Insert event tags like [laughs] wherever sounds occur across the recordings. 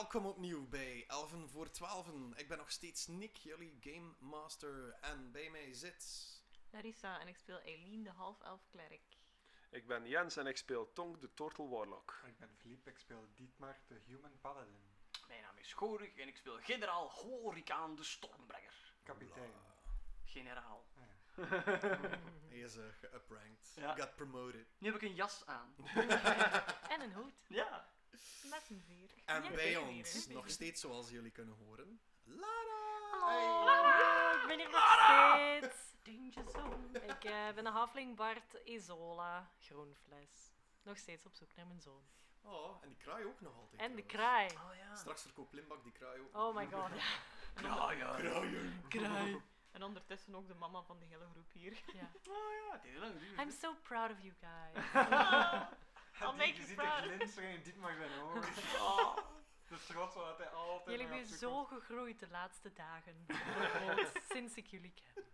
Welkom opnieuw bij Elven voor 12. Ik ben nog steeds Nick, jullie Game Master. En bij mij zit. Larissa en ik speel Eileen, de half-elf klerk. Ik ben Jens en ik speel Tonk de Turtle Warlock. Ik ben Philippe, ik speel Dietmar, de Human Paladin. Mijn naam is Gorig en ik speel generaal Horicaan de Stormbrenger. Kapitein. Generaal. [laughs] Hij is uh, geuprankt. Ja. Got promoted. Nu heb ik een jas aan. [laughs] En een hoed. Ja. Met een veer. En Ja, bij ons, nog steeds zoals jullie kunnen horen, Lara! Hallo, ik ben hier nog steeds. Danger zone. Ik eh, ben de halfling Bart Isola, groenfles. Nog steeds op zoek naar mijn zoon. Oh, en die kraai ook nog altijd. En de kraai. Oh ja. Straks verkoopt Limbak die kraai ook. Oh my god, ja. Ja. Kraaien! Kraai. En ondertussen ook de mama van de hele groep hier. Ja. Oh ja, het heeft heel lang geduurd. I'm so proud of you guys. [laughs] [laughs] I'll make je you ziet proud. de glinstering in Dietmar zijn ogen. [laughs] Oh. De trots wat hij altijd Jullie op zo gegroeid de laatste dagen. [laughs] Sinds ik jullie ken.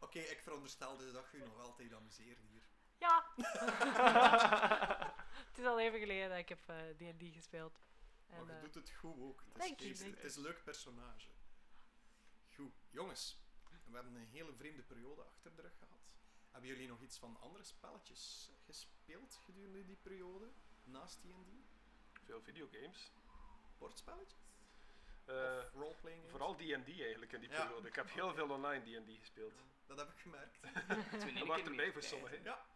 Oké, ik veronderstel dus dat je je nog altijd amuseert hier. Ja. [laughs] het is al even geleden dat ik heb eh, D&D gespeeld. En, maar je eh, doet het goed ook. Het is, het is een leuk personage. Goed, jongens. We hebben een hele vreemde periode achter de rug gehad. Hebben jullie nog iets van andere spelletjes gespeeld gedurende die periode? Naast D&D? Veel videogames. Bordspelletjes? Eh, of roleplaying games? vooral D&D eigenlijk in die Ja. periode. Ik heb heel veel online D&D gespeeld. Dat heb ik gemerkt. [laughs] Dat wacht erbij voor sommigen. Ja.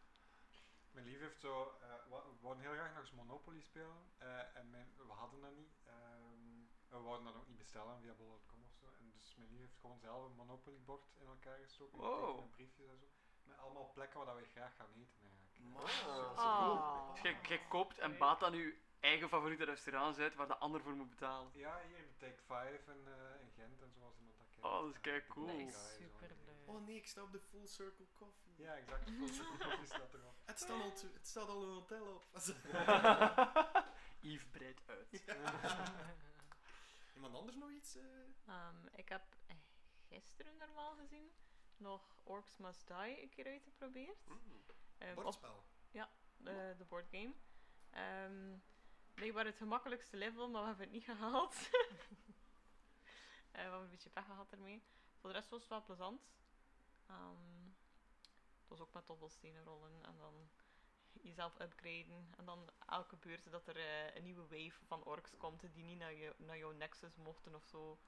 Mijn lief heeft zo, eh, we wouden heel graag nog eens Monopoly spelen. eh, en mijn, we hadden dat niet. ehm, en we wouden dat ook niet bestellen via bol.com of zo. En dus mijn lief heeft gewoon zelf een Monopoly bord in elkaar gestoken. Wow. met briefjes en zo. Met allemaal plekken waar we graag gaan eten eigenlijk. Man, Ah. Dus koopt en baat dan je eigen favoriete restaurants uit waar de ander voor moet betalen. Ja, hier in Take 5 en eh, in Gent en zoals iemand dat kent. Oh, dat is Eh, kei de cool. Zo. superleuk. Oh nee, ik sta op de Full Circle Coffee. Ja, exact. Koffie [laughs] staat erop. Het, staat al het staat al een hotel op. [laughs] [laughs] Yves breidt uit. Iemand anders nog iets? eh? Ehm, ik heb eh, gisteren normaal gezien nog Orcs Must Die een keer uitgeprobeerd. Mm. Ehm, op Bordspel. de, de boardgame. Ehm blijkbaar het gemakkelijkste level, maar we hebben het niet gehaald. [laughs] Eh, we hebben een beetje pech gehad ermee. Voor de rest was het wel plezant. Ehm, het was ook met dobbelstenen rollen en dan jezelf upgraden. En dan elke beurt dat er eh, een nieuwe wave van orks komt die niet naar, je, naar jouw nexus mochten of zo.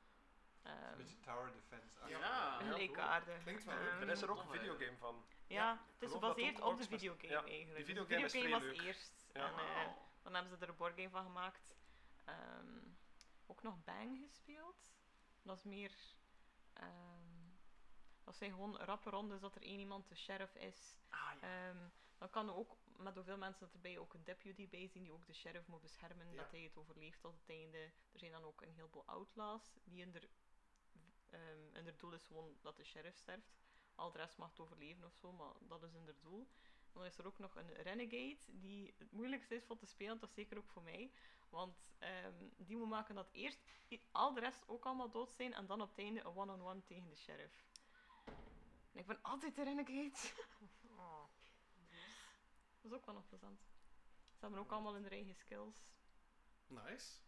Een Ehm beetje tower defense. Ja. Ja. gelijkaardig. Klinkt wel leuk. Ehm, Er is er ook een videogame van. Ja, het is gebaseerd ook op de videogame eigenlijk. die De videogame is was leuk. eerst. Ja. En eh, Oh. dan hebben ze er een boardgame van gemaakt. Ehm, ook nog Bang gespeeld. Dat is meer... ehm, dat zijn gewoon rappe rondes dat er één iemand de sheriff is. Ah ja. Ehm, dan kan er ook met hoeveel mensen dat erbij ook een deputy bij zijn die ook de sheriff moet beschermen Ja. dat hij het overleeft tot het einde. Er zijn dan ook een heleboel outlaws die in ehm, in der doel is gewoon dat de sheriff sterft. Al de rest mag het overleven of zo, maar dat is in der doel. Dan is er ook nog een renegade die het moeilijkste is voor te spelen, toch zeker ook voor mij. Want ehm, die moet maken dat eerst al de rest ook allemaal dood zijn en dan op het einde een one-on-one tegen de sheriff. En ik ben altijd de renegade. Oh. [laughs] Dat is ook wel nog plezant. Ze hebben ook allemaal hun eigen skills. Nice.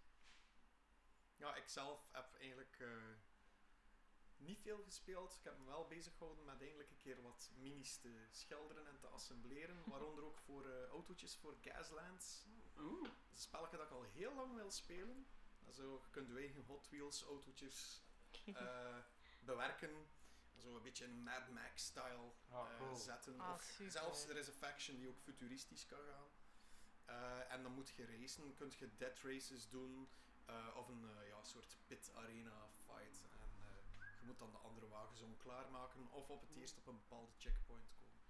Ja, ik zelf heb eigenlijk eh, niet veel gespeeld. Ik heb me wel bezig gehouden met eindelijk een keer wat minis te schilderen en te assembleren. [laughs] Waaronder ook voor eh, autootjes voor Gaslands. Oeh. Dat is een spelletje dat ik al heel lang wil spelen. En Zo, je kunt je eigen Hot Wheels autootjes [laughs] eh, bewerken. Zo een beetje een Mad Ah, Max-style eh, cool. zetten. Ah, of zelfs, er is een faction die ook futuristisch kan gaan. Eh, en dan moet je racen. Kun je dead races doen. eh, of een eh, ja, soort pit arena fight. Je moet dan de andere wagens onklaarmaken. Of op het eerst op een bepaalde checkpoint komen.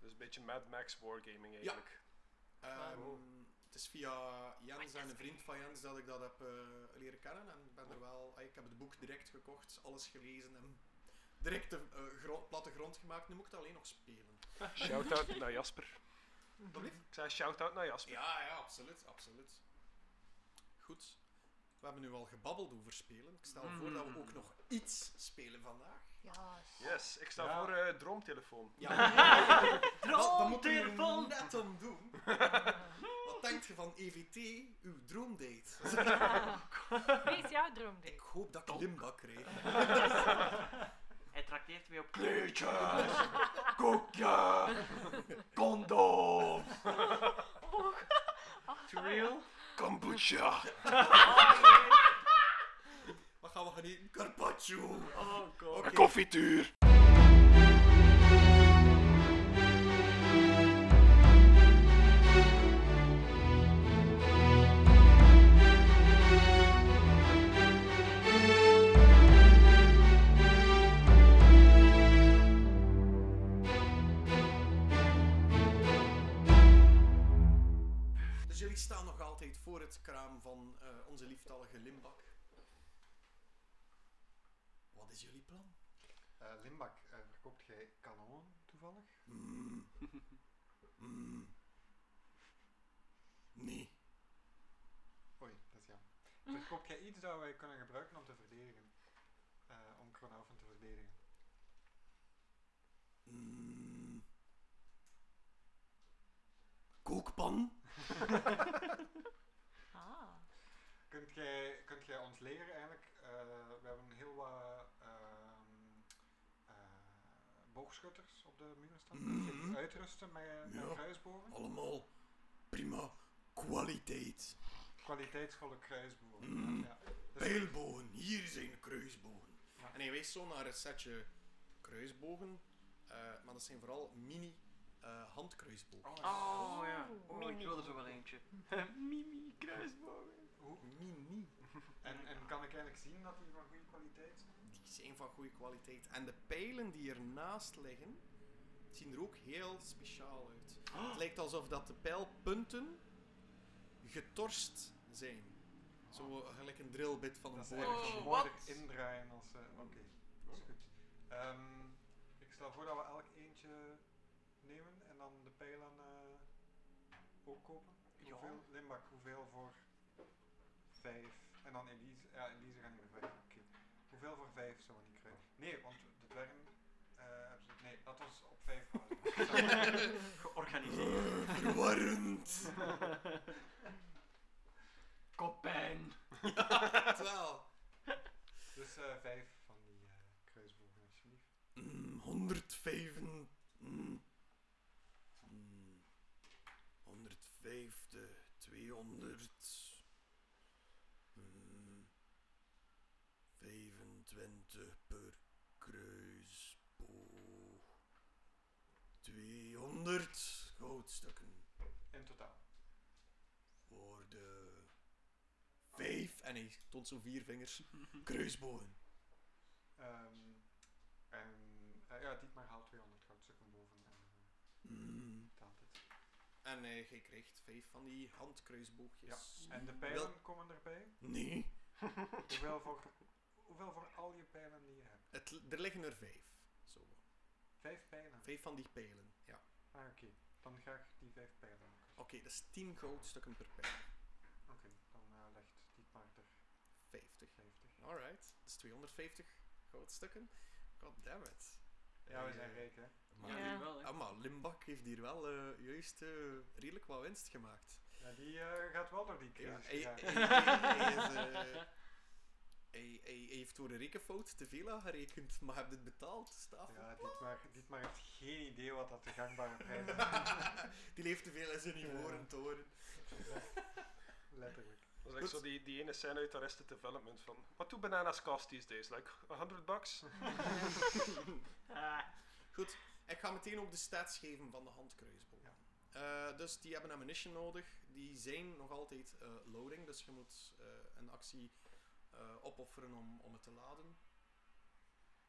Dus een beetje Mad Max wargaming eigenlijk. Ehm, Wow. Het is via Jens en een vriend van Jens dat ik dat heb eh, leren kennen. En ik ben er wel, ah, ik heb het boek direct gekocht, alles gelezen en direct de gro- platte grond gemaakt. Nu moet ik het alleen nog spelen. [laughs] Shout-out naar Jasper. Ik zei shout-out naar Jasper. Ja, ja, absoluut, absoluut. Goed. We hebben nu al gebabbeld over spelen. Ik stel voor dat we ook nog iets spelen vandaag. Ja. Yes, ik sta Ja. voor eh, droomtelefoon. Ja, Wel, dat er Droomtelefoon. net om doen. [laughs] Wat denkt je van EVT, uw droomdate? Daarom deed Ik ik. hoop dat ik limbak krijg. [laughs] Hij trakteert mee op kleedjes, koekje, condooms. [laughs] To real? Kombucha. [laughs] Wat gaan we gaan eten? Carpaccio. Oh god. Oké. Confituur. Staan nog altijd voor het kraam van eh, onze lieftallige Limbak. Wat is jullie plan? Eh, Limbak, eh, verkoopt jij kanonnen toevallig? Mm. Mm. Nee. Oei, dat is jammer. Verkoopt jij iets dat wij kunnen gebruiken om te verdedigen? Om Kronhoven te verdedigen? Mm. Kookpan? [laughs] Ah. Kunt jij, kunt jij ons leren eigenlijk? eh, we hebben heel wat ehm, eh, boogschutters op de muur staan. Die Mhm. uitrusten met, met Ja. kruisbogen? Allemaal prima kwaliteit. Kwaliteitsvolle kruisbogen. Mhm. Ja. Dus- Pijlbogen, hier zijn kruisbogen. Ja. En hij wijst zo naar een setje kruisbogen, eh, maar dat zijn vooral mini eh, handkruisbogen. Oh, Oh ja. Oh, ik Mini. wil er zo wel eentje. [laughs] Mimi, kruisbogen. hoe- Mini. En, en kan ik eigenlijk zien dat die van goede kwaliteit zijn? Die zijn van goede kwaliteit. En de pijlen die ernaast liggen, zien er ook heel speciaal uit. Het lijkt alsof dat de pijlpunten getorst zijn. Zo gelijk een drillbit van een Dat Oh, wat? indraaien als... eh, Oké, dat is goed. Ehm, ik stel voor dat we elk eentje nemen en dan de pijlen eh, ook kopen. Ja. Hoeveel, Limbak, hoeveel voor vijf? En dan Elise, ja Elise niet meer weg. Oké. Hoeveel voor vijf zou we niet krijgen? Nee, want de dwergen... eh, hebben ze- nee, dat was op vijf. [laughs] Georganiseerd. Verwarrend. [laughs] Koppijn. [laughs] Wel. dus eh, vijf van die eh, kruisbogen, alsjeblieft. Mm, 105. Mm, mm, 105, de 200. Mm, 25 per kruisboog. 200 goudstukken In totaal. voor de 5. En hij toont zo vier vingers. [laughs] Kruisbogen. Ehm, en eh, ja, Dietmar haalt 200 goudstukken boven en Mm. telt het. En eh, jij krijgt vijf van die handkruisboogjes. En de pijlen Wel- komen erbij. Nee, [laughs] Hoeveel voor, hoeveel voor al je pijlen die je hebt? het, er liggen er vijf. Zo. Vijf pijlen? Vijf van die pijlen, ja. Ah, oké. Dan ga ik die vijf pijlen ook. Oké, dat is 10 goudstukken per pijl. Oké, dan eh, legt Dietmar er 50. 50. Alright, dat is 250 goudstukken. God damn it. Ja, we Eh, zijn rijk, hè? Maar, Ja, Ja. jullie wel, hè. ah, maar Limbak heeft hier wel eh, juist eh, redelijk wat winst gemaakt. Ja, die eh, gaat wel door die Ja, crisis hij, gegaan. hij- hij- hij is, eh, [laughs] hij, hij- hij heeft door een rekenfout te veel aangerekend, maar heb het betaald? Staaf. Ja, Dietmar, Dietmar heeft geen idee wat dat de gangbare [laughs] prijs is. [laughs] Die leeft te veel in zijn ivoren toren. [laughs] Letterlijk. Dat is like zo die, die ene scène uit Arrested Development van... What do bananas cost these days? Like 100 bucks? Ah, Goed, ik ga meteen ook de stats geven van de handkruisboog. Eh, dus die hebben ammunition nodig. Die zijn nog altijd eh, loading, dus je moet eh, een actie eh, opofferen om, om het te laden.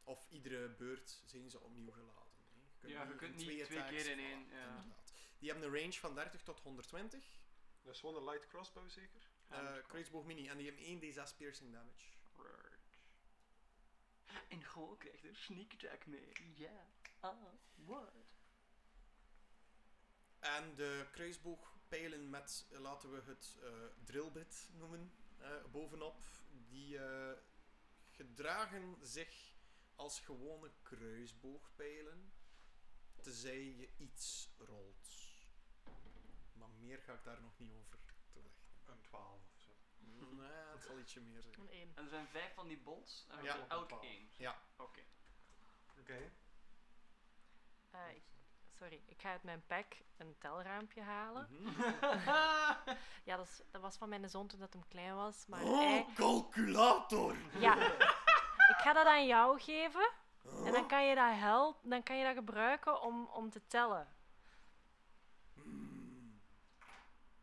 Of iedere beurt zijn ze opnieuw geladen. hè. Ja, je kunt niet twee keer in voilà, één, ja. Die hebben een range van 30 tot 120. Dat is gewoon een light crossbow zeker? eh kruisboog mini. En die hebben 1 d6 piercing damage. Right. En gewoon krijgt er sneak attack mee. Ja. Ah, what? En de kruisboogpijlen met, laten we het eh, drillbit noemen, bovenop, die eh, gedragen zich als gewone kruisboogpijlen, tenzij je iets rolt. Maar meer ga ik daar nog niet over toelichten. Een 12 of zo. Nee, het zal ietsje meer zijn. Een één. En er zijn vijf van die bolts en we Ja. hebben elk één. Ja. Oké. Oké. Eh, ik- sorry, ik ga uit mijn pack een telraampje halen. Mhm. [laughs] Ja, dat, is, dat was van mijn zoon toen dat hem klein was. Maar Oh, hij... calculator! Ja, ik ga dat aan jou geven. En dan kan je dat helpen, dan kan je dat gebruiken om, om te tellen. Hmm.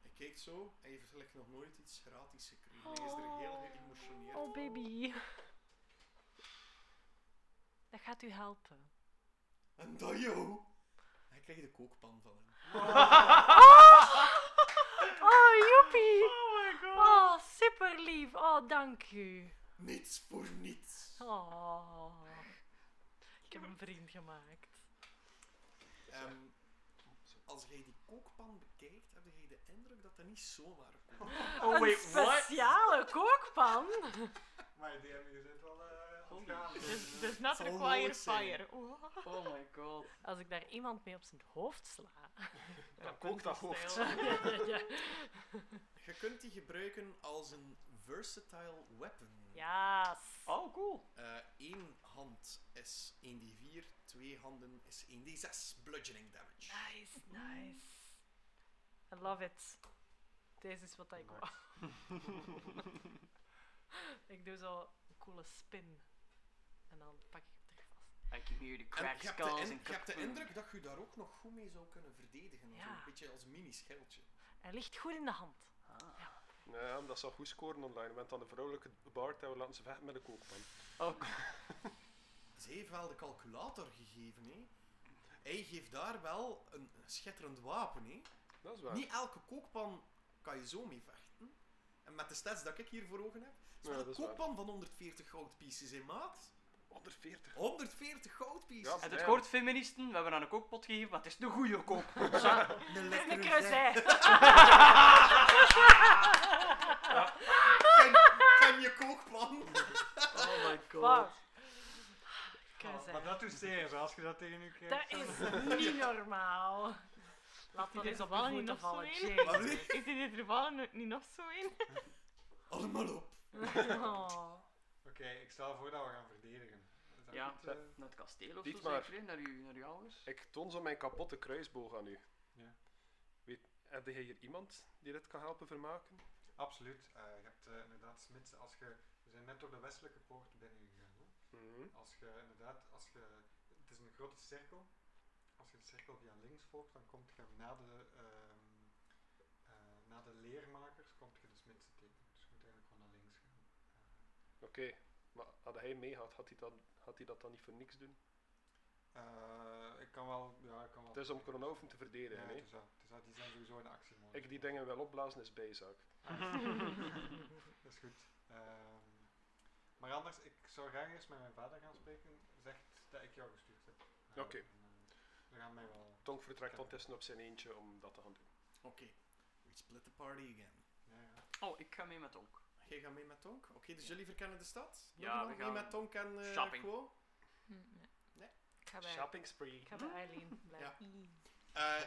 Hij kijkt zo, hij heeft eigenlijk nog nooit iets gratis gekregen. Hij is er heel geëmotioneerd. Oh, baby. Dat gaat u helpen. En dat jou! Hij krijgt de kookpan van hem. Oh, joepie. Oh my god. Oh, super lief. Oh, dank u. Niets voor niets. Oh. Ik heb een vriend gemaakt. Ehm, als jij die kookpan bekijkt, heb jij de indruk dat dat niet zomaar een is. Oh, een wait, what? speciale kookpan. Maar die hebben je zit wel eh. Dus, dus not require fire. Oh. Oh my god. Als ik daar iemand mee op zijn hoofd sla. [laughs] Dan kookt dat hoofd. ja, [laughs] ja. Je kunt die gebruiken als een versatile weapon. Yes. Oh, cool. Eén hand is 1d4, twee handen is 1d6 bludgeoning damage. Nice, nice. I love it. Deze is wat ik wou. [laughs] ik doe zo een coole spin. En dan pak ik hem terug vast. I can hear the En crack je de, skulls je hebt de indruk dat je daar ook nog goed mee zou kunnen verdedigen. Ja. Zo een beetje als mini-schildje. Hij ligt goed in de hand. Ah. Ja, dat zal goed scoren online. Je bent dan de vrouwelijke bard en we laten ze vechten met een kookpan. Oh, [laughs] Ze heeft wel de calculator gegeven, hè. Hij geeft daar wel een schitterend wapen, hè. Dat is waar. Niet elke kookpan kan je zo mee vechten. En met de stats dat ik hier voor ogen heb, is Ja, wel dat een waar. kookpan van 140 goudpieces in maat. 140. 140 goudpieces. Ja, en het Ja. gehoord feministen, we hebben aan een kookpot gegeven, maar het is de goede kookpot. [laughs] Een Een creuset. [laughs] Ken, ken je kookpan? Oh [laughs] my god. Wat? Maar dat doet zeer, zo, als je dat tegen u krijgt. Dat is niet normaal. Laat dat Is eens er op toevallig niet nog zo vallen, een? Allee. Is dit er niet nog zo in? Allemaal op. Oh. Oké, ik stel voor dat we gaan verdedigen. Ja, goed, eh? naar het kasteel of zo maar. zeker, naar, uw, naar uw ouders. Ik toon zo mijn kapotte kruisboog aan u. Ja. Weet, heb jij hier iemand die dit kan helpen vermaken? Absoluut. Eh, je hebt eh, inderdaad smidsen. Als je, we zijn net door de westelijke poort binnengegaan. Mhm. Als je inderdaad, als je, het is een grote cirkel. Als je de cirkel via links volgt, dan kom je na de, ehm, eh, na de leermakers komt je de smidsen tegen. Dus je moet eigenlijk gewoon naar links gaan. Oké, maar had hij meegehad, had hij, dat, had hij dat dan niet voor niks doen? eh, ik kan wel, ja, ik kan wel. Het is om Kronhoven te verdedigen, Ja, hè? het is dat. Het is dat. Die zijn sowieso in actie. Ik die dingen wel opblazen is bijzaak. [laughs] Dat is goed. Ehm, maar anders, ik zou graag eerst met mijn vader gaan spreken. Zegt dat ik jou gestuurd heb. Eh, Oké. en, eh, we gaan mij wel. Tonk vertrekt ondertussen op zijn eentje om dat te gaan doen. Oké, we split the party again. Ja, ja. Oh, ik ga mee met Tonk. Jij gaat mee met Tonk? Oké, dus jullie verkennen de stad? Nog Ja, we mee gaan met Tonk en eh shopping. Guo? Ik ga bij, Shopping spree. ik ga bij Eileen [laughs] blijven. Eh,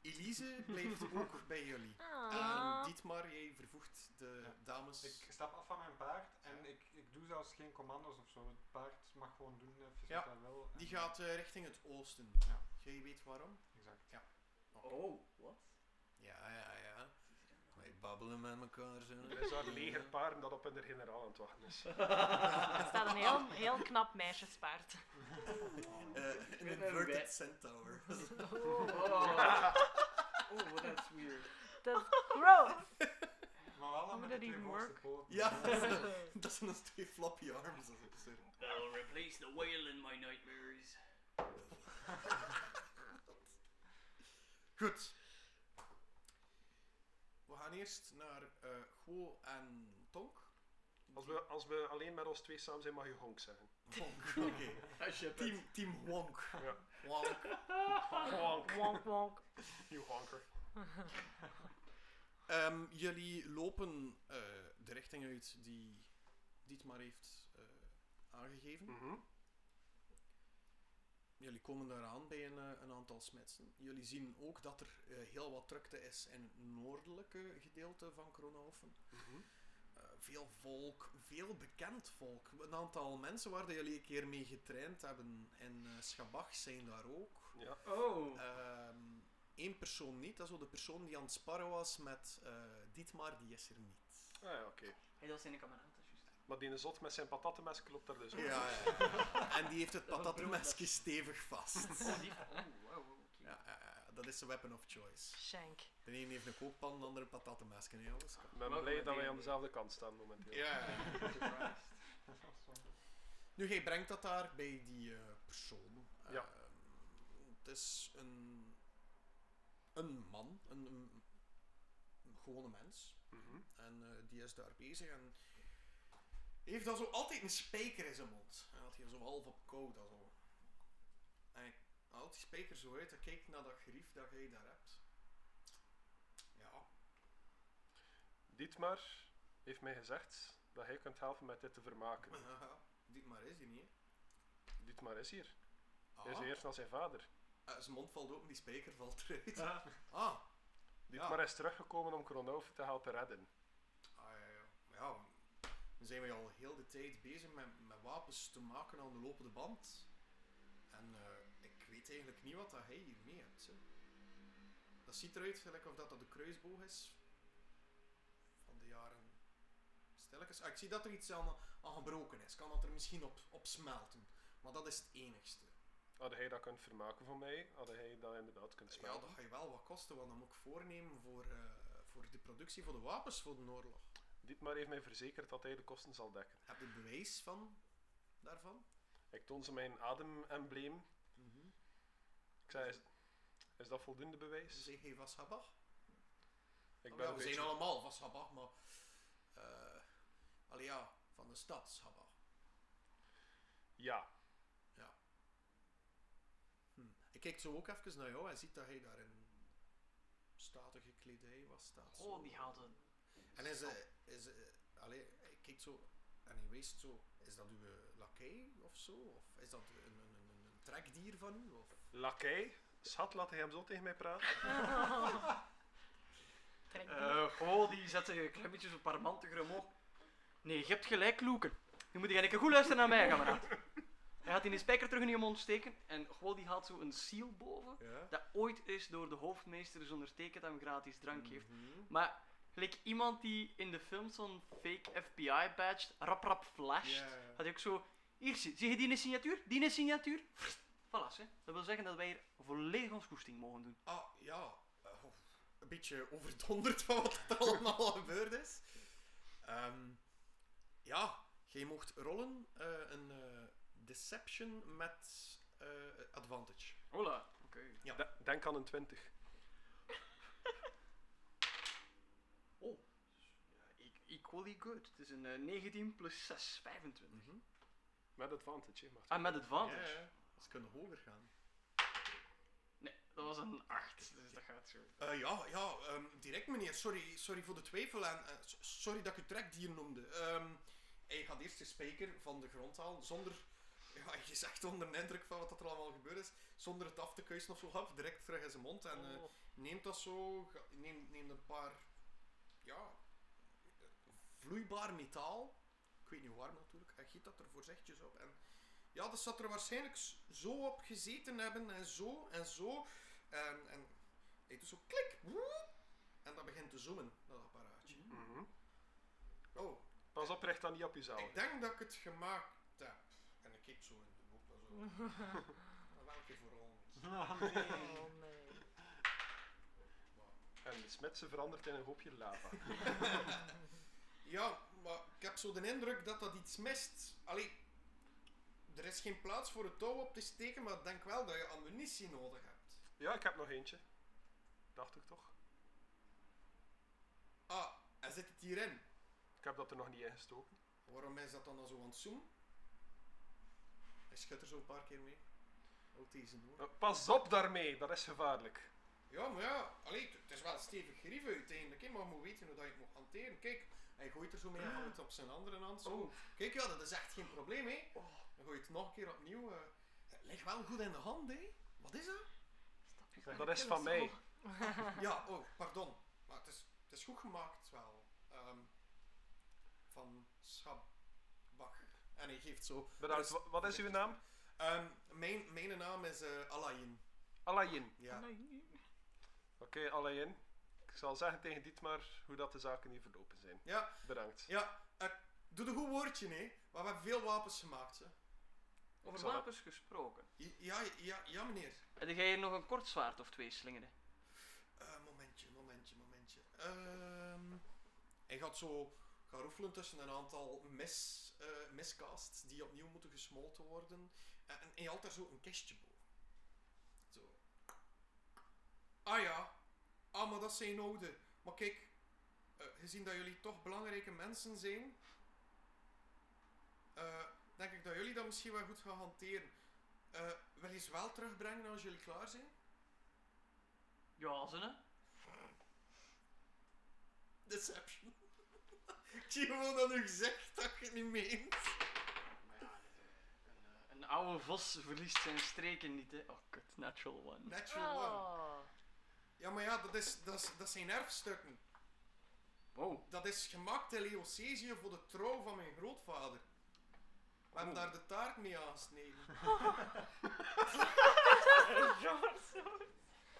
Elise blijft [laughs] ook bij jullie. Ah. En Dietmar, jij vervoegt de Ja. dames. Ik stap af van mijn paard en ik, ik doe zelfs geen commando's of zo. Het paard mag gewoon doen even Ja, wat hij wil. Die gaat eh, richting het oosten. Ja. Jij weet waarom? Exact. Oh, wat? Ja, ja, ja. Babbelen met elkaar zo. Er is daar legerparen dat op hun generaal aan het wachten is. [laughs] Er staat een heel, heel knap meisjespaard. Eh, een inverted centaur. [laughs] Oh, [laughs] oh that's weird. Dat is gross. Maar wel dan Hoe met dat de twee poten. ja, dat zijn dus twee floppy arms. Dat. I'll replace the whale in my nightmares. Goed. We gaan eerst naar eh Guo en Tonk. Als we, als we alleen met ons twee samen zijn, mag je honk zeggen. Honk, [laughs] oké. [laughs] Team, team Wonk. Ja. Wonk. [laughs] Honk. Wonk, wonk. You honker. Ehm, jullie lopen eh, de richting uit die Dietmar heeft eh, aangegeven. Mhm. Jullie komen daaraan bij een, eh, een aantal smetsen. Jullie zien ook dat er eh, heel wat drukte is in het noordelijke gedeelte van Kronhoven. Mhm. Eh, veel volk, veel bekend volk. Een aantal mensen waar jullie een keer mee getraind hebben in eh Schabach zijn daar ook. Ja. Oh. Eén persoon niet, dat is wel de persoon die aan het sparren was met eh, Dietmar, die is er niet. Ah ja, oké. Hey, dat zijn de kameraden, juist. Maar die zot met zijn patattenmes klopt daar dus ook. Ja, ja. En die heeft het patatmesje stevig vast. Oh, die. Oh, wow. Ja, dat is de weapon of choice. Shank. De ene heeft een kookpan, de andere een patatmesje. Ik ben blij dat wij aan dezelfde kant staan momenteel. Ja. [laughs] Nu, jij brengt dat daar bij die eh, persoon. Ja. Ehm, het is een, een man, een, een, een gewone mens. Mhm. En eh, die is daar bezig en heeft dan zo altijd een spijker in zijn mond. En dat hij zo half op koud. Zo. En hij haalt die spijker zo uit en kijkt naar dat gerief dat jij daar hebt. Ja. Dietmar heeft mij gezegd dat hij kunt helpen met dit te vermaken. Dit maar is hij niet. hè. Dietmar is hier. Ah, Hij is eerst naar zijn vader. eh, zijn mond valt open, die spijker valt eruit. Ah. Ah, Dietmar is teruggekomen om Kronhoven te helpen redden. Ah, ja, ja. Maar ja, dan zijn we al heel de tijd bezig met, met wapens te maken aan de lopende band. En eh, ik weet eigenlijk niet wat dat hij hiermee hebt. Hè. Dat ziet eruit gelijk of dat, dat de kruisboog is van de jaren stilletjes. Ah, ik zie dat er iets aan, aan gebroken is. Kan dat er misschien op, op smelten. Maar dat is het enigste. Had hij dat kunt vermaken voor mij, had hij dat inderdaad kunnen Ja, smelten. dat ga je wel wat kosten, want dan moet ik voornemen voor, eh, voor de productie van de wapens voor de oorlog. Dietmar heeft mij verzekerd dat hij de kosten zal dekken. Heb je bewijs van daarvan? Ik toon ze mijn ademembleem. Ik zei, is, is dat voldoende bewijs? Zeg je was Habach? Ik Oh ben ja, een we beetje... zijn allemaal van Habach, maar... eh allee ja, van de stad Habach. Ja, Hm. Ik kijk zo ook even naar jou en ziet dat hij daar in statige kledij was staat. zo. Oh, die hadden. En is, is allee, ik kijk zo en hij wees zo, is dat uw lakij of zo? Of is dat een, een, een, een trekdier van u? Of? lakij. Schat, laat hij hem zo tegen mij praten. [laughs] Trek die. Eh, oh, die zet een klein beetje zo parmantiger omhoog. Nee, je hebt gelijk, Loeken. Nu moet je goed luisteren naar mij, kameraad. Hij gaat die spijker terug in je mond steken en gewoon die haalt zo een seal boven. Ja. Dat ooit is door de hoofdmeester is ondertekend dat hem gratis drank heeft. Mhm. Maar gelijk iemand die in de film zo'n fake FBI badge rap rap flasht, ja. had hij ook zo. Hier zie zie je die signatuur? Die signatuur? Voilà, hè. Dat wil zeggen dat wij hier volledig ons goesting mogen doen. Ah, ja. oh, een beetje overdonderd van wat er allemaal [laughs] gebeurd is. Ehm, ja, jij mocht rollen eh, een eh, deception met eh, advantage. Hola. Oké. Ja. De- denk aan een 20. Oh. Ja, e- equally good. Het is een eh, 19 plus 6, 25. Mhm. Met advantage, hè, maar. Ah, met advantage? Ja, ja. Ze kunnen hoger gaan. Nee, dat was een 8. Dus dat gaat zo. Eh, ja, ja ehm, direct meneer. Sorry, sorry voor de twijfel en eh, sorry dat ik u trekdier noemde. Ehm, hij gaat eerst de spijker van de grond halen zonder... [laughs] Ja, je zegt onder de indruk van wat er allemaal gebeurd is. Zonder het af te kuisen of zo. Hap, direct terug in zijn mond. En eh, Oh. neemt dat zo. Neemt, neemt een paar... Ja... Vloeibaar metaal. Ik weet niet waarom natuurlijk. En giet dat er voorzichtig op. En ja, dat zat er waarschijnlijk zo op gezeten hebben. En zo en zo. En, en hij doet zo klik. En dat begint te zoomen, dat apparaatje. Mhm. Oh, Pas op, richt dan niet op jezelf. ik denk dat ik het gemaakt heb. En ik kijk zo in de boek. Zo. Welke voor ons? [laughs] Oh, nee. Oh nee. En de smidse verandert in een hoopje lava. [laughs] Ja, maar ik heb zo de indruk dat dat iets mist. Allee, er is geen plaats voor het touw op te steken, maar ik denk wel dat je ammunitie nodig hebt. Ja, ik heb nog eentje. Dacht ik toch? Ah, en zit het hierin? Ik heb dat er nog niet in gestoken. Waarom is dat dan al zo aan het zoomen? Hij schudt er zo een paar keer mee. Ook deze oor. Eh, Pas op daarmee, dat is gevaarlijk. Ja, maar ja, allee, het- is wel een stevig grief uiteindelijk, hè, maar je moet weten hoe dat je het moet hanteren. Kijk, hij gooit er zo mee en op zijn andere hand. Zo. Oh. Kijk, ja, dat is echt geen probleem, hè. Dan gooi je het nog een keer opnieuw. eh. Het ligt wel goed in de hand, hè. Wat is dat? Dat is van mij. [laughs] Ja, oh, pardon. Maar het is, het is goed gemaakt wel. Ehm, van Schabach. En hij geeft zo... Bedankt. Dus- Wa- Wat is uw naam? Ehm, mijn, mijn naam is eh Alain. Alain. Ja. Oké, Alain. Ik zal zeggen tegen Dietmar hoe dat de zaken hier verlopen zijn. Ja, Bedankt. ja. eh, doe een goed woordje, hè. Maar we hebben veel wapens gemaakt, hè. Over zal- wapens gesproken. Ja, ja, ja, meneer. Heb jij hier nog een kort zwaard of twee slingeren? Eh, momentje, momentje, momentje. Ehm hij gaat zo gaan roefelen tussen een aantal mis, eh miscasts die opnieuw moeten gesmolten worden. Eh, en hij haalt daar zo een kistje boven. Zo. Ah ja. Ah, maar dat zijn oude. Maar kijk, eh, gezien dat jullie toch belangrijke mensen zijn, eh, denk ik dat jullie dat misschien wel goed gaan hanteren. Eh, wil je ze wel terugbrengen als jullie klaar zijn? Ja, ze hè? Deception. [laughs] Ik zie gewoon dat u zegt dat je het niet meent. Maar ja, een, eh, een oude vos verliest zijn streken niet, hè? Oh, kut, natural one. Natural one. Oh. Ja, maar ja, dat, is, dat, is, dat zijn erfstukken. Wow. Dat is gemaakt in Leocesië voor de trouw van mijn grootvader. We hebben Oh. daar de taart mee aangesneden. [laughs]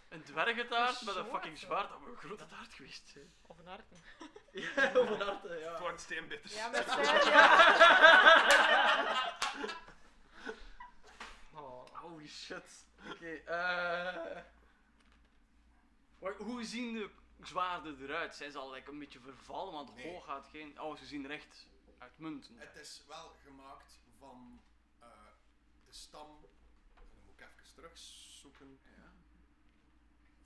Een dwergentaart Een met een fucking zwaard. Dat moet een grote taart geweest zijn. Of een hart. [laughs] Ja, of een hart, Het ja. wordt steenbitters. Ja, met [laughs] zijn, ja. Oh. Holy shit. Oké, eh... Wa- Hoe zien de zwaarden eruit? Zijn ze al like, een beetje vervallen? Want Nee. hoog gaat geen... Oh, ze zien er echt uitmuntend. Het is wel gemaakt van eh, de stam. Dan moet ik even terugzoeken. Ja.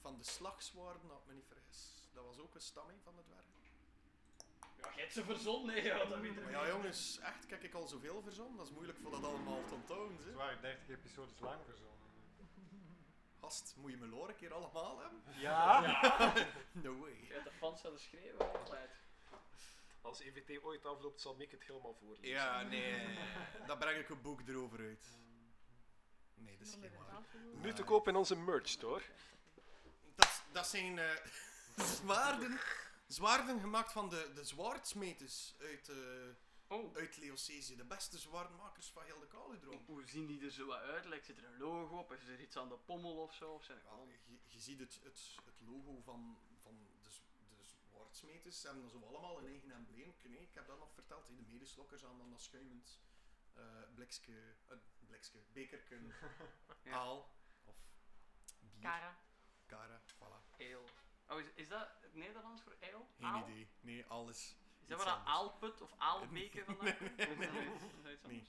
Van de slagzwaarden, als ik me niet vergis. Dat was ook een stam hè, van de dwergen. Ja, hebt ze verzonnen, nee, ja, dat weet ik Maar ja, jongens, echt, kijk ik al zoveel verzonnen. Dat is moeilijk voor dat allemaal te onthouden. Het waren 30 episodes lang verzonnen. Gast, moet je me lore een keer allemaal hebben? Ja? [laughs] No way. Je hebt de fans willen schreeuwen, altijd. Als EVT ooit afloopt, zal Mick het helemaal voorlezen. Ja, nee. Dan breng ik een boek erover uit. Nee, dat is geen waar. Nu te koop in onze merch store. Dat, dat zijn eh, [laughs] zwaarden, zwaarden gemaakt van de, de zwaardsmeters uit, eh, Oh. uit Leocesië. De beste zwaardmakers van heel de Kaludroom. Hoe zien die er zo uit? Like, zit er een logo op? Is er iets aan de pommel of zo? Of zijn er Ja, gewoon... je, je ziet het, het, het logo van, van de, de zwaardsmeters. Ze hebben zo allemaal een eigen embleem. Nee, ik heb dat nog verteld. De medeslokkers aan dan dat schuimend eh blikske, eh, blikske, bekerken, [laughs] Ja. aal of bier. Kara. Kara, voilà. Ale. Oh, is, is dat het Nederlands voor ale? Geen Aal? idee. Nee, alles. Is dat dat anders. aalput of aalbeker vandaan komt? Nee, nee.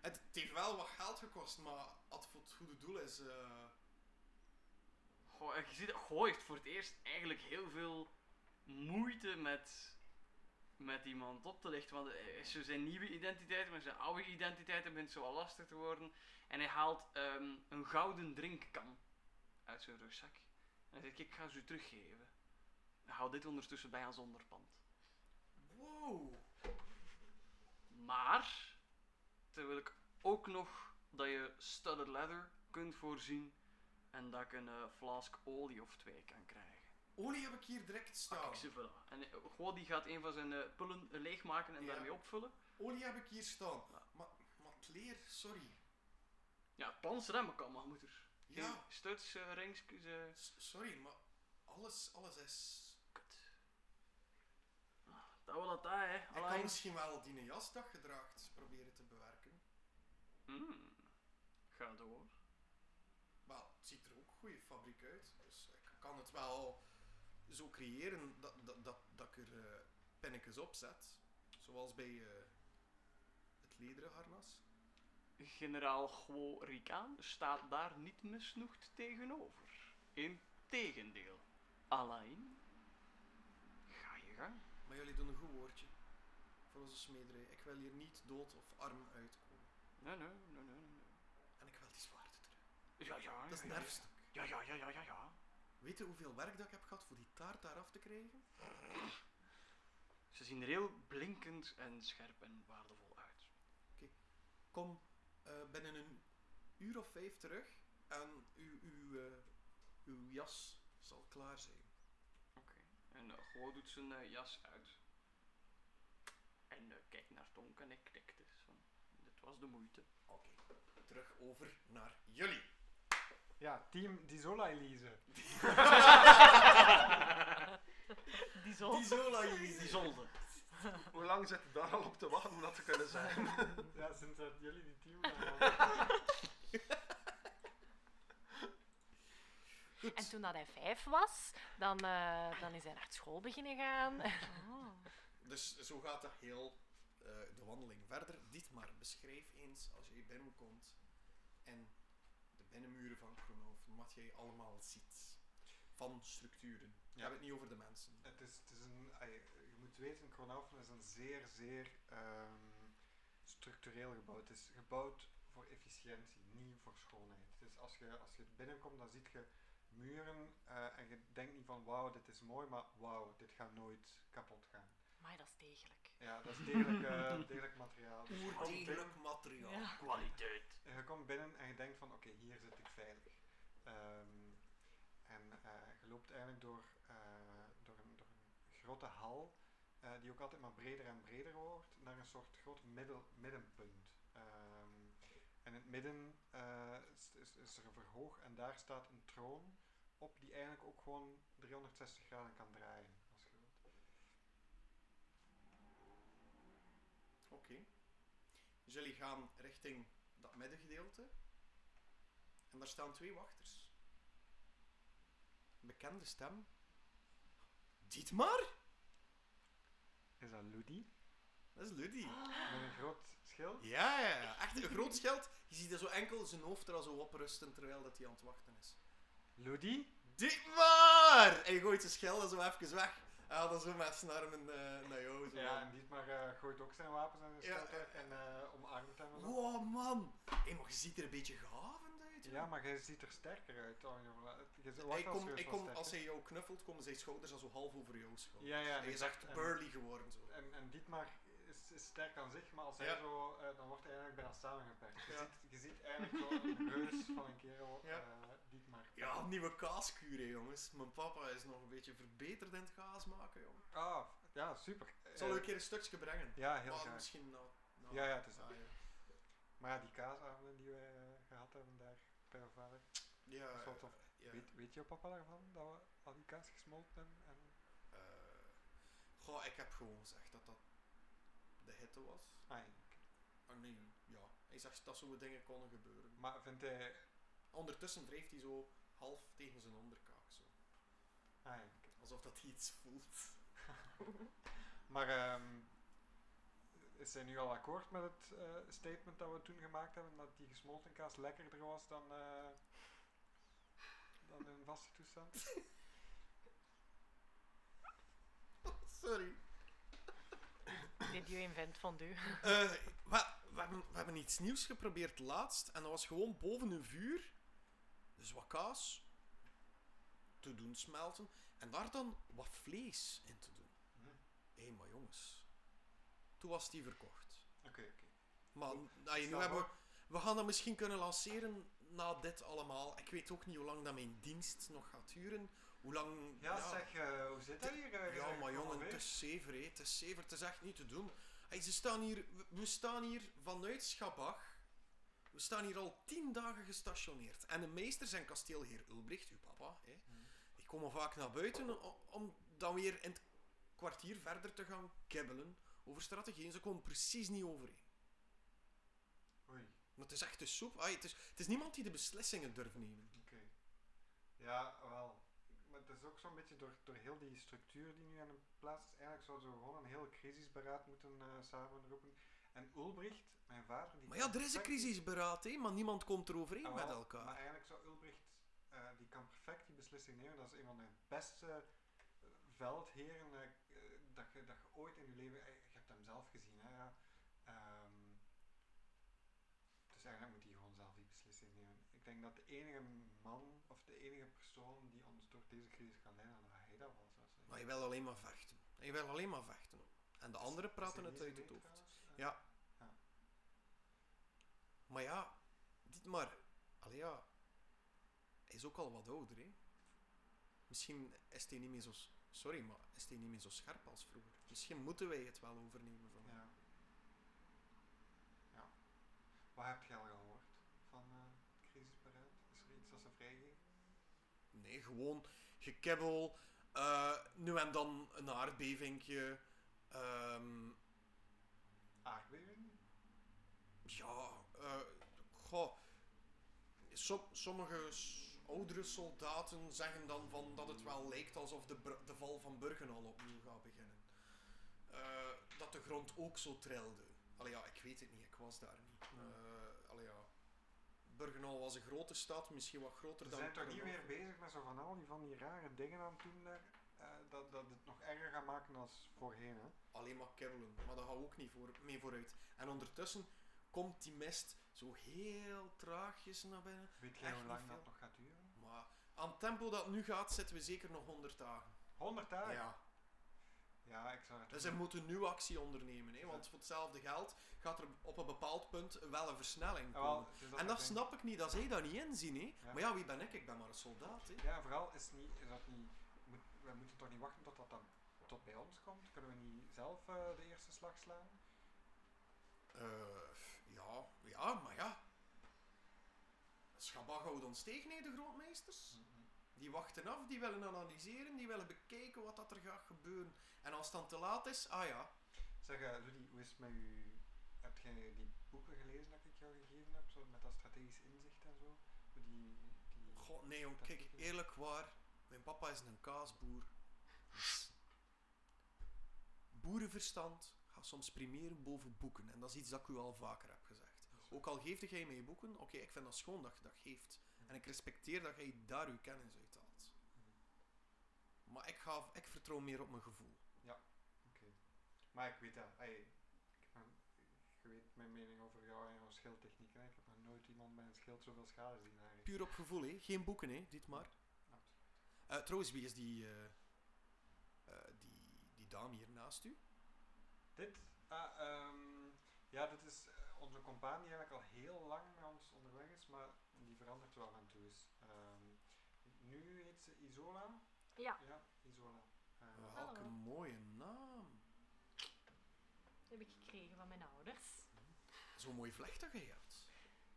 Het, heeft wel wat geld gekost, maar als het voor het goede doel is. eh, Goh, je ziet, Goh heeft voor het eerst eigenlijk heel veel moeite met, met iemand op te lichten. Want zo zijn nieuwe identiteit, maar zijn oude identiteit begint zo al lastig te worden. En hij haalt ehm, een gouden drinkkan uit zijn rugzak. En hij zegt, ik ga ze u teruggeven. Hou dit ondertussen bij aan onderpand. Wow. Maar, terwijl ik ook nog dat je studded leather kunt voorzien en dat ik een eh, flask olie of twee kan krijgen. Olie heb ik hier direct staan. Kijk, ze vullen. En eh, Goh die gaat een van zijn eh, pullen leegmaken en Ja. daarmee opvullen. Olie heb ik hier staan. Ja. Maar, maar leer, sorry. Ja, het plan remmen kan, maar moet er geen Ja, stuts, eh, ringsjes, eh, s- sorry, maar alles, alles is... Dat wil dat, hè. Kan misschien wel die jas dat je draagt proberen te bewerken. Hmm. Ga door. Wel, het ziet er ook goede fabriek uit. Dus ik kan het wel zo creëren dat, dat, dat, dat ik er pinnetjes op zet. Zoals bij eh, het lederen harnas. Generaal Guo Ricaan staat daar niet misnoegd tegenover. Integendeel. Alain, ga je gang. Maar jullie doen een goed woordje voor onze smederij. Ik wil hier niet dood of arm uitkomen. Nee, nee, nee, nee. nee. En ik wil die zwaarden terug. Ja, ja, Dat is een ja, ja. erfstuk. Ja, ja, ja, ja, ja, ja. Weet je hoeveel werk dat ik heb gehad voor die taart daar af te krijgen? Ze zien er heel blinkend en scherp en waardevol uit. Kom eh, binnen een uur of vijf terug en uw, uw, eh, uw jas zal klaar zijn. En uh, Guo doet zijn eh, jas uit. En eh, kijk naar Tonk en ik knikte. Dus van, dit was de moeite. Oké, terug over naar jullie. Ja, team Dizola Elise. [laughs] Die zo. Die Zola jullie. [laughs] Die zolder. Hoe lang zit je daar al op te wachten om dat te kunnen zeggen? [laughs] ja, sinds dat jullie die team waren. En toen dat hij vijf was, dan, eh, dan is hij naar school beginnen gaan. Ah. Dus zo gaat dat heel eh, de wandeling verder. Dietmar, beschrijf eens als je binnenkomt en de binnenmuren van Kronhoven, wat jij allemaal ziet van structuren. Ik Ja. heb het niet over de mensen. Het is, het is een, je moet weten, Kronhoven is een zeer, zeer ehm, structureel gebouw. Het is gebouwd voor efficiëntie, niet voor schoonheid. Dus als je, als je binnenkomt, dan zie je muren eh, en je denkt niet van wauw, dit is mooi, maar wauw, dit gaat nooit kapot gaan. Maar dat is degelijk. Ja, dat is degelijk, [laughs] eh, degelijk materiaal. Dus Oerdegelijk materiaal. Ja. Kwaliteit. En je komt binnen en je denkt van oké, hier zit ik veilig. Ehm, en eh, je loopt eigenlijk door, eh, door, een, door een grote hal, eh, die ook altijd maar breder en breder wordt, naar een soort groot middel, middenpunt. Ehm, en in het midden eh, is, is, is er een verhoog en daar staat een troon op die eigenlijk ook gewoon 360 graden kan draaien. Als je wilt. Oké. Dus jullie gaan richting dat middengedeelte. En daar staan twee wachters. Bekende stem. Dietmar? Is dat Ludi? Dat is Luddy. Ah. Met een groot schild? Ja, ja, ja. Echt een groot schild. Je ziet er zo enkel zijn hoofd er al zo oprusten terwijl dat hij aan het wachten is. Ludi? Dietmar! En je gooit zijn schild zo even weg. Hij had dan zo met zijn armen eh, naar jou. Zo Ja, en Dietmar eh, gooit ook zijn wapens en zijn Ja, weg ja, en eh, omarmt hem. Wow, man. Hé, maar je ziet er een beetje gehavend uit. Ja, maar jij ziet er sterker uit. Oh. Je wel komt- als hij jou knuffelt, komen zijn schouders al zo half over jou schouder. Ja, ja. hij is echt burly geworden. Zo. En, en Dietmar is, is sterk aan zich, maar als hij Ja. zo, eh, dan wordt hij eigenlijk bijna samengeperkt. Je, Ja. ziet, je ziet eigenlijk zo een reus van een kerel, Ja. Eh. Ja, nieuwe kaaskuur, hè, jongens. Mijn papa is nog een beetje verbeterd in het kaas maken, jongen. Ah, ja, super. Ik zal Eh, u een keer een stukje brengen. Ja, heel maar graag. misschien na- Ja, ja, het is Ah, ja. Maar ja, die kaasavonden die wij eh, gehad hebben daar bij mijn vader. Ja, Dat is wel tof. ja. Weet, weet je papa daarvan, dat we al die kaas gesmolten hebben? En, Eh, goh, ik heb gewoon gezegd dat dat de hitte was. ah, ja. Ah, nee, ja. Hij zegt dat zo'n dingen konden gebeuren. Maar vindt hij... Ondertussen wrijft hij zo half tegen zijn onderkaak. Zo. Ah, ja. Alsof dat hij iets voelt. [laughs] Maar ehm, is hij nu al akkoord met het eh, statement dat we toen gemaakt hebben, dat die gesmolten kaas lekkerder was dan, eh, dan in vaste toestand? [laughs] Sorry. Did you invent fondue? Eh, we, we, hebben, we hebben iets nieuws geprobeerd laatst en dat was gewoon boven een vuur, dus wat kaas te doen smelten en daar dan wat vlees in te doen. Hm. Hé, maar jongens, toen was die verkocht. Oké, oké. Maar nou, nu hebben we, we gaan dat misschien kunnen lanceren na dit allemaal. Ik weet ook niet hoe lang dat mijn dienst nog gaat duren. Hoe lang... Ja, zeg, eh, hoe zit dat hier? eh, Ja, maar jongen, het is zever. Het is zever. Het is echt niet te doen. Hey, ze staan hier, we- we staan hier vanuit Schabach. We staan hier al tien dagen gestationeerd. En de meester zijn kasteelheer Ulbricht, uw papa, hè, die komen vaak naar buiten om dan weer in het kwartier verder te gaan kibbelen over strategieën. Ze komen precies niet overeen. Oei, Maar het is echt de soep. Ay, het, is, het is niemand die de beslissingen durft nemen. oké. Ja, wel. Maar het is ook zo'n beetje door, door heel die structuur die nu aan de plaats is. Eigenlijk zouden we gewoon een heel crisisberaad moeten eh samenroepen. En Ulbricht, mijn vader... Die Maar ja, er is een crisisberaad, hè, maar niemand komt er overeen Ah, met elkaar. Maar eigenlijk zou Ulbricht, eh, die kan perfect die beslissing nemen. Dat is een van de beste eh, veldheren eh, dat, je, dat je ooit in je leven... Je hebt hem zelf gezien, hè. Ja. Ehm, dus eigenlijk moet hij gewoon zelf die beslissing nemen. Ik denk dat de enige man, of de enige persoon die ons door deze crisis kan leiden, dat hij dat zijn. Maar je wil alleen maar vechten. Je wil alleen maar vechten. En de anderen praten het uit het hoofd. Ja. Maar ja, dit maar. Allee ja, hij is ook al wat ouder, hè. Misschien is hij niet meer zo... Sorry, maar is hij niet meer zo scherp als vroeger. Misschien moeten wij het wel overnemen van. Ja. ja. Wat heb je al gehoord van uh, Crisisberaad? Is er iets dat ze vrijgeving. Nee, gewoon gekibbel. Uh, eh, nu en dan een aardbevingje. Ehm. Um, aardbeving? Ja, eh, goh. Som- sommige oudere soldaten zeggen dan van dat het wel lijkt alsof de, de val van Burgenal opnieuw gaat beginnen. Eh, dat de grond ook zo trilde. Allee ja, ik weet het niet, ik was daar niet. Eh allee ja. Burgenal was een grote stad, misschien wat groter Ze dan zijn toch niet weer bezig met zo van al die van die rare dingen aan het doen daar? dat, dat het nog erger gaat maken dan voorheen, hè? alleen maar kibbelen. Maar dat gaat ook niet voor, mee vooruit. En ondertussen komt die mist zo heel traagjes naar binnen. Weet jij hoe lang dat nog gaat duren? Maar aan het tempo dat het nu gaat, zitten we zeker nog 100 dagen. 100 dagen? Ja. Ja, ik zou het Dus ze moeten nu actie ondernemen. Hè? Want voor hetzelfde geld gaat er op een bepaald punt wel een versnelling Ja, wel, komen. is En dat snap ik niet, dat zij dat niet inzien. Hè? Ja. Maar ja, wie ben ik? Ik ben maar een soldaat. Hè? Ja, vooral is, niet, is dat niet... Moet, we moeten toch niet wachten tot dat dan tot bij ons komt? Kunnen we niet zelf eh, de eerste slag slaan? Eh, ja, ja, maar ja. Schabag houdt ons tegen, hè, de grootmeesters. Die wachten af, die willen analyseren, die willen bekijken wat dat er gaat gebeuren. En als het dan te laat is, ah ja. Zeg, eh, Rudy, hoe is het met u? Heb jij die boeken gelezen dat ik jou gegeven heb? Zo, met dat strategisch inzicht en zo? Die, die... God, nee jong, kijk, eerlijk waar. Mijn papa is een kaasboer. Dus Boerenverstand gaat soms primeren boven boeken. En dat is iets dat ik u al vaker heb. Ook al geeft jij mij boeken, oké, ik vind dat schoon dat je dat geeft. En ik respecteer dat jij daar uw kennis uit haalt. Maar ik, ga, ik vertrouw meer op mijn gevoel. Oké. Maar ik weet dat. ey, ik je weet mijn mening over jou en jouw schildtechniek. Hè? Ik heb nog nooit iemand met een schild zoveel schade zien eigenlijk. Puur op gevoel, hè? geen boeken, hè? dit maar. Eh, trouwens, wie is die, eh, eh, die, die dame hier naast u? Dit? Ah, ehm, ja, dit is onze compagnie die eigenlijk al heel lang met ons onderweg is, maar die verandert wel af en toe eens. Ehm, nu heet ze Isola. Ja, Ja, Isola. Eh, Welke Hallo. mooie naam. heb ik gekregen van mijn ouders. Zo'n mooi vlecht dat je hebt.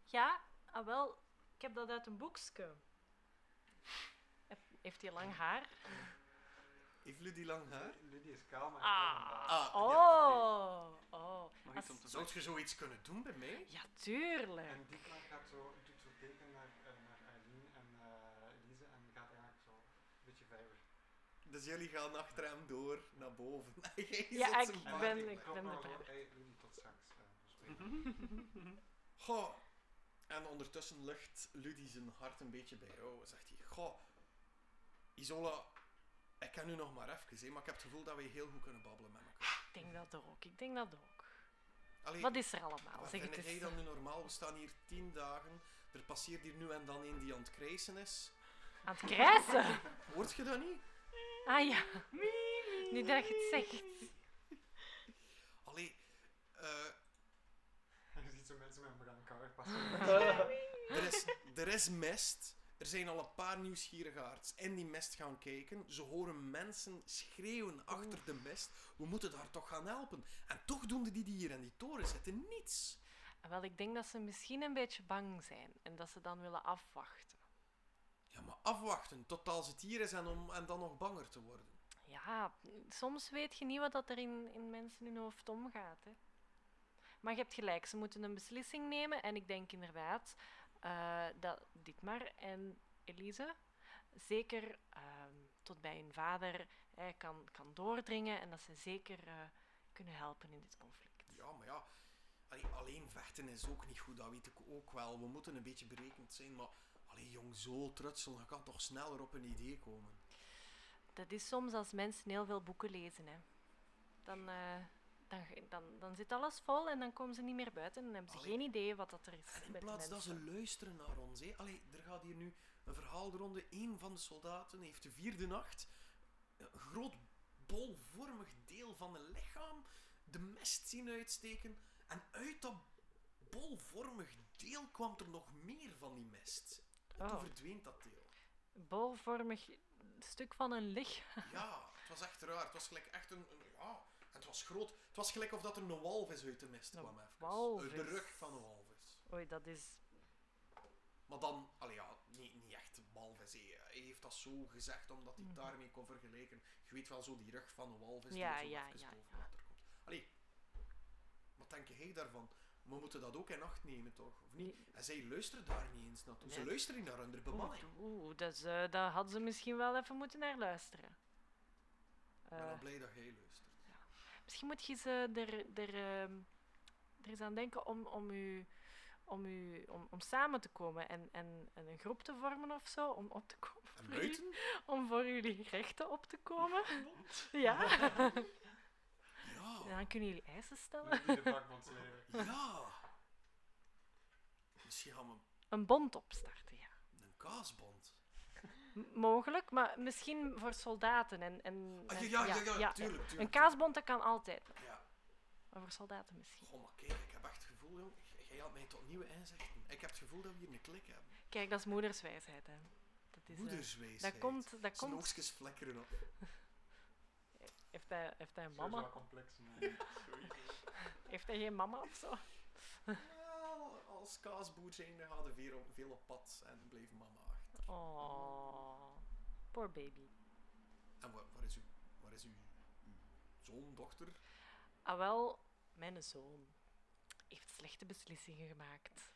Ja, ah wel, ik heb dat uit een boekje. Heeft hij lang haar? Heeft jullie lang haar? Lydia is kaal, maar Ah. Ah, Oh, oh. Als- te Zou je zoiets kunnen doen bij mij? Ja, tuurlijk. En Dietmar gaat zo, doet zo teken naar, eh, naar Arlene en eh, Elise en gaat eigenlijk zo een beetje verder. Dus jullie gaan achter hem door naar boven. [laughs] Ja, ik ben- ik ben er. Hey, tot straks. eh, spreken. [laughs] Goh. En ondertussen lucht Ludie zijn hart een beetje bij jou. Zegt hij, goh, Isola, ik ken u nog maar even, hè, maar ik heb het gevoel dat wij heel goed kunnen babbelen met elkaar. Ik denk dat ook, ik denk dat ook. Allee, Wat is er allemaal? wat Zeg vind het jij eens. dan nu normaal? We staan hier tien dagen. Er passeert hier nu en dan een die aan het krijsen is. Aan het krijsen? [laughs] Hoort je dat niet? Ah ja. Nu dat je het zegt. Allee, eh, [laughs] Je ziet zo mensen met een brancard passen. [laughs] er, is, er is mist. Er zijn al een paar nieuwsgierigaards in die mist gaan kijken. Ze horen mensen schreeuwen achter de mist. We moeten daar toch gaan helpen. En toch doen die die hier in die toren zitten niets. Ah, Wel, ik denk dat ze misschien een beetje bang zijn en dat ze dan willen afwachten. Ja, maar afwachten tot als het hier is en, om, en dan nog banger te worden. Ja, soms weet je niet wat dat er in, in mensen hun hoofd omgaat. Hè. Maar je hebt gelijk, ze moeten een beslissing nemen. En ik denk inderdaad eh, dat Dietmar en Elise zeker ehm, tot bij hun vader eh, kan, kan doordringen. En dat ze zeker eh, kunnen helpen in dit conflict. Ja, maar ja, allee, alleen vechten is ook niet goed, dat weet ik ook wel. We moeten een beetje berekend zijn, maar allee, jong, zo trutselen, dat kan toch sneller op een idee komen. Dat is soms als mensen heel veel boeken lezen. Hè. Dan, eh, dan, dan, dan zit alles vol en dan komen ze niet meer buiten. En dan hebben ze Allee. geen idee wat dat er is. En in met plaats dat ze luisteren naar ons. Allee, er gaat hier nu een verhaal de ronde. Eén van de soldaten heeft de vierde nacht een groot bolvormig deel van een lichaam de mest zien uitsteken. En uit dat bolvormig deel kwam er nog meer van die mest. En Oh. toen verdween dat deel. bolvormig stuk van een lichaam. Ja, het was echt raar. Het was gelijk echt een... een ja, was groot. Het was gelijk of dat er een walvis uit de mist Een kwam. Even. walvis? Uit de rug van een walvis. Oei, dat is... Maar dan, allee ja, niet, niet echt walvis. Hij heeft dat zo gezegd omdat hij Mhm. daarmee kon vergelijken. Je weet wel zo die rug van een walvis Ja, die zo ja, even ja, boven ja. water komt. Allee, wat denk jij daarvan? We moeten dat ook in acht nemen, toch? Of niet? En zij luisteren daar niet eens naartoe. Ze Nee. luisteren naar hun bemanning. Oeh, dat is, eh, daar hadden ze misschien wel even moeten naar luisteren. Ik ben Eh, blij dat jij luistert. Misschien moet je ze er, er, ehm, er eens aan denken om, om, u, om, u, om, om samen te komen en, en, en een groep te vormen of zo, om op te komen. Voor jullie-? Om voor jullie rechten op te komen. [laughs] Ja. Ja. En dan kunnen jullie eisen stellen. [laughs] Ja. Misschien gaan we Een bond opstarten, ja. een kaasbond. Mogelijk, maar misschien voor soldaten. En, en, Ah, ja, ja, ja, ja, tuurlijk, tuurlijk. Een kaasbond, dat kan altijd. Ja. Maar voor soldaten misschien. Goh, maar kijk, ik heb echt het gevoel, jong. Jij had mij tot nieuwe inzichten. Ik heb het gevoel dat we hier een klik hebben. Kijk, dat is moederswijsheid, hè. Dat is, eh, Moederswijsheid. dat komt, dat komt. oogstjes flikkeren op. Heeft hij, heeft hij een mama? wel complex. [laughs] Heeft hij geen mama of zo? Wel, als kaasboer zijn, dan gaan er veel op, veel op pad en blijft mama. Oh, poor baby. En waar, waar is uw, waar is uw, uw zoon, dochter? Ah, wel, mijn zoon heeft slechte beslissingen gemaakt.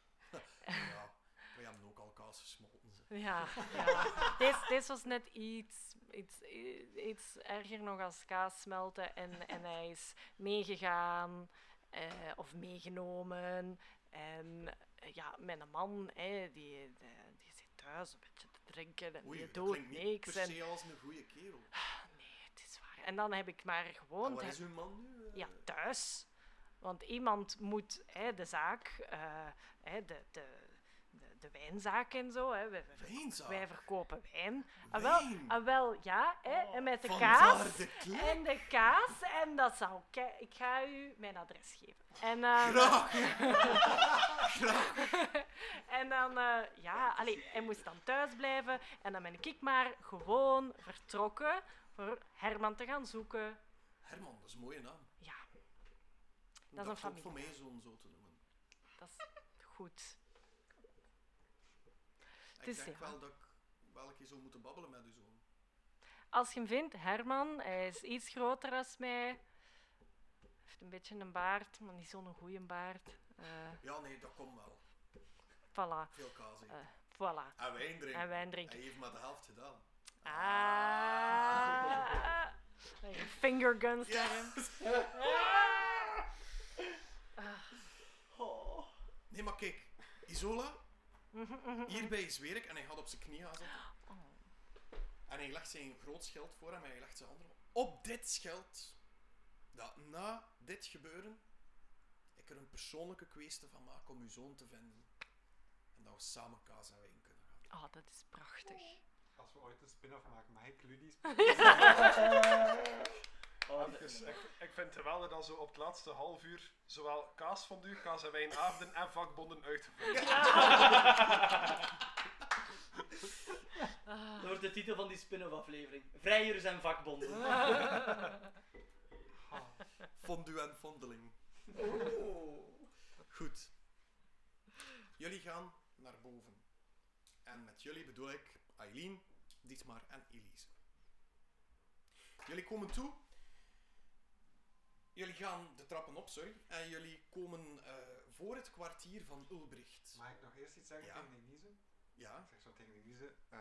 ja, wij hebben ook al kaas gesmolten. ze. Ja, ja. Deze, deze was net iets, iets, iets erger nog als kaas smelten. En, en hij is meegegaan eh, of meegenomen. En eh, ja, mijn man, hè, die, thuis een beetje te drinken en Oei, dat doet niks. En, se als een goede kerel. nee, het is waar. En dan heb ik maar En gewoon... waar te- is uw man nu? eh? Ja, thuis. Want iemand moet hè, de zaak, eh, hè, de, de, de, wijnzaak en zo, hè, wij, verkopen wijn. Ah, wel, ah, wel, ja, hè, en met de kaas. de. En de kaas, en dat zou Ik ga u mijn adres geven. En, eh, Graag. [laughs] Graag. en dan, eh, ja, allee, hij moest dan thuis blijven. En dan ben ik maar gewoon vertrokken voor Herman te gaan zoeken. Herman, dat is een mooie naam. Ja, Ik is een ook voor mij zo'n zo te noemen. dat is goed. Ik denk ja. wel dat ik wel een keer zou moeten babbelen met uw zoon. Als je hem vindt, Herman, hij is iets groter dan mij. Hij heeft een beetje een baard, maar niet zo'n goede baard. Eh Ja, nee, dat komt wel. voilà, Veel kaas. Eh, voilà. en wijn drinken. En wijn Hij drinken. heeft maar de helft gedaan. Ah. [laughs] Finger guns naar hem. [laughs] Oh. Nee, maar kijk. Isola, hierbij is werk en hij gaat op zijn knieën gaan zitten. Oh. En hij legt zijn groot schild voor hem en hij legt zijn handen op. Op dit schild, dat na dit gebeuren, ik er een persoonlijke kwestie van maak om uw zoon te vinden. En dat we samen kaas en wijn kunnen gaan. Oh, dat is prachtig. Als we ooit een spin-off maken, mag ik Ludie [laughs] [laughs] [laughs] Oh, Even, ik, ik vind het geweldig dat zo op het laatste half uur zowel kaasfondue, kaas en wijnavonden en vakbonden uitgevoerd Dat wordt de titel van die spin-off aflevering. Vrijers en vakbonden. Fondue en fondeling. Goed. Jullie gaan naar boven. En met jullie bedoel ik Eileen, Dietmar en Elise. Jullie komen toe. Jullie gaan de trappen op, sorry. En jullie komen eh, voor het kwartier van Ulbricht. Mag ik nog eerst iets zeggen Ja. tegen Elise? Ja, Ik zeg zo tegen Elise. eh,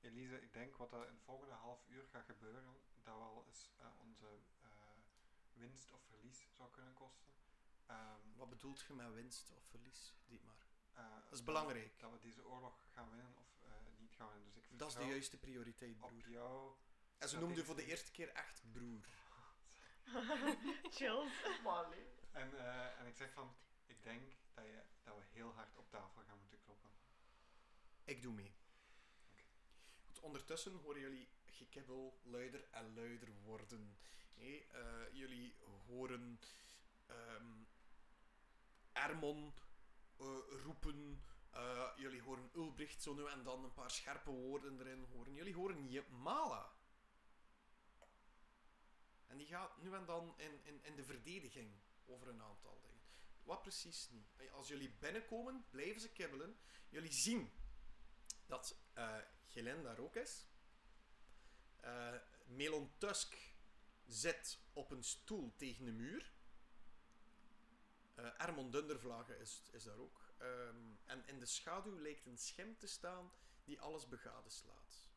Elise, ik denk wat er in het volgende half uur gaat gebeuren, dat wel eens eh, onze winst of verlies zou kunnen kosten. Ehm, wat bedoelt je met winst of verlies, Dietmar? eh, is belangrijk. Dat we deze oorlog gaan winnen of niet gaan winnen. Dus ik Dat is de juiste prioriteit, op broer. jou. En ze noemde voor de eerste keer echt broer. [laughs] Chills. En, eh, en ik zeg van, ik denk dat, je, dat we heel hard op tafel gaan moeten kloppen. Ik doe mee. Goed, ondertussen horen jullie gekibbel luider en luider worden. Nee, eh, jullie horen ehm Ermon eh, roepen. Eh, jullie horen Ulbricht zo nu en dan een paar scherpe woorden erin horen. Jullie horen je Mala. En die gaat nu en dan in, in, in de verdediging over een aantal dingen. wat precies niet. Als jullie binnenkomen, blijven ze kibbelen. Jullie zien dat Gelen daar ook is. Eh, Melon Tusk zit op een stoel tegen de muur. Eh Ermon Dundervlagen is, is daar ook. Ehm, en in de schaduw lijkt een schim te staan die alles begadeslaat.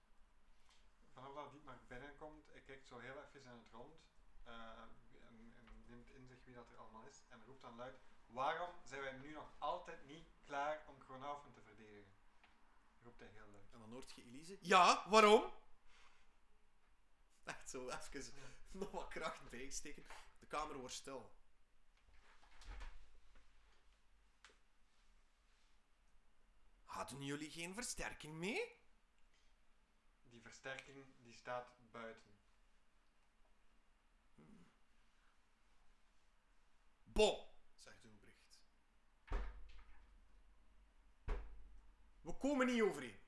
Vanaf dat Dietmar binnenkomt, hij kijkt zo heel even in het rond eh, en, en neemt in zich wie dat er allemaal is en roept dan luid: Waarom zijn wij nu nog altijd niet klaar om Kronaufen te verdedigen? Roept hij heel luid. En dan hoort je Elise. Ja, waarom? Echt zo even nog wat kracht bijsteken. De kamer wordt stil. Hadden jullie geen versterking mee? Die versterking die staat buiten. Bon, zegt Ulbricht. We komen niet overeen.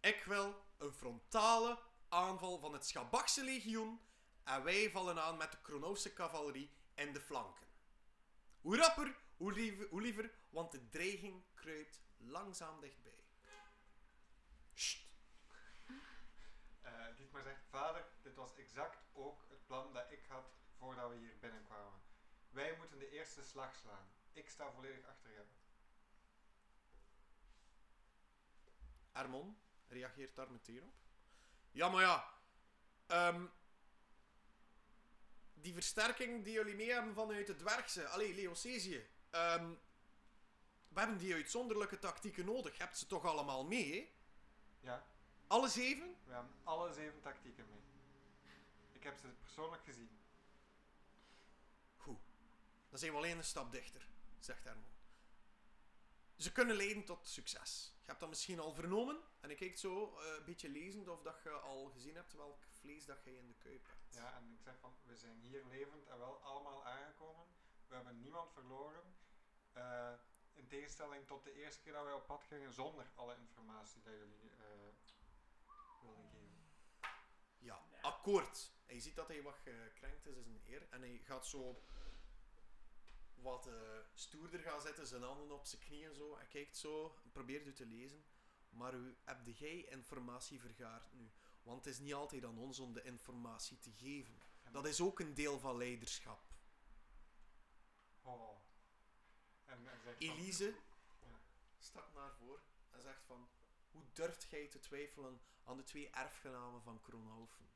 Ik wil een frontale aanval van het Schabakse legioen en wij vallen aan met de Kronoofse cavalerie in de flanken. Hoe rapper, hoe liever, hoe liever want de dreiging kruipt langzaam dichtbij. Dietmar zegt: Vader, dit was exact ook het plan dat ik had voordat we hier binnenkwamen. Wij moeten de eerste slag slaan. Ik sta volledig achter jou. Armon reageert daar meteen op. Ja, maar ja. ehm, die versterking die jullie mee hebben vanuit het dwergse, allee, Leocesië. ehm, we hebben die uitzonderlijke tactieken nodig. Hebt ze toch allemaal mee, hè? Ja, Alle zeven? We hebben alle zeven tactieken mee. Ik heb ze persoonlijk gezien. Goed. Dan zijn we alleen een stap dichter, zegt Herman. Ze kunnen leiden tot succes. Je hebt dat misschien al vernomen. En ik kijk zo eh, een beetje lezend of dat je al gezien hebt welk vlees dat je in de kuip hebt. Ja, en ik zeg van, we zijn hier levend en wel allemaal aangekomen. We hebben niemand verloren. Eh, in tegenstelling tot de eerste keer dat wij op pad gingen zonder alle informatie dat jullie eh, geven. Ja, akkoord. En je ziet dat hij wat gekrenkt is, is een eer. En hij gaat zo wat eh, stoerder gaan zitten, zijn handen op zijn knieën zo. Hij kijkt zo, probeert u te lezen. Maar u hebt jij informatie vergaard nu. Want het is niet altijd aan ons om de informatie te geven. Dat is ook een deel van leiderschap. Oh. En Elise Ja. stapt naar voren en zegt van... Hoe durft gij te twijfelen aan de twee erfgenamen van Kronhoven?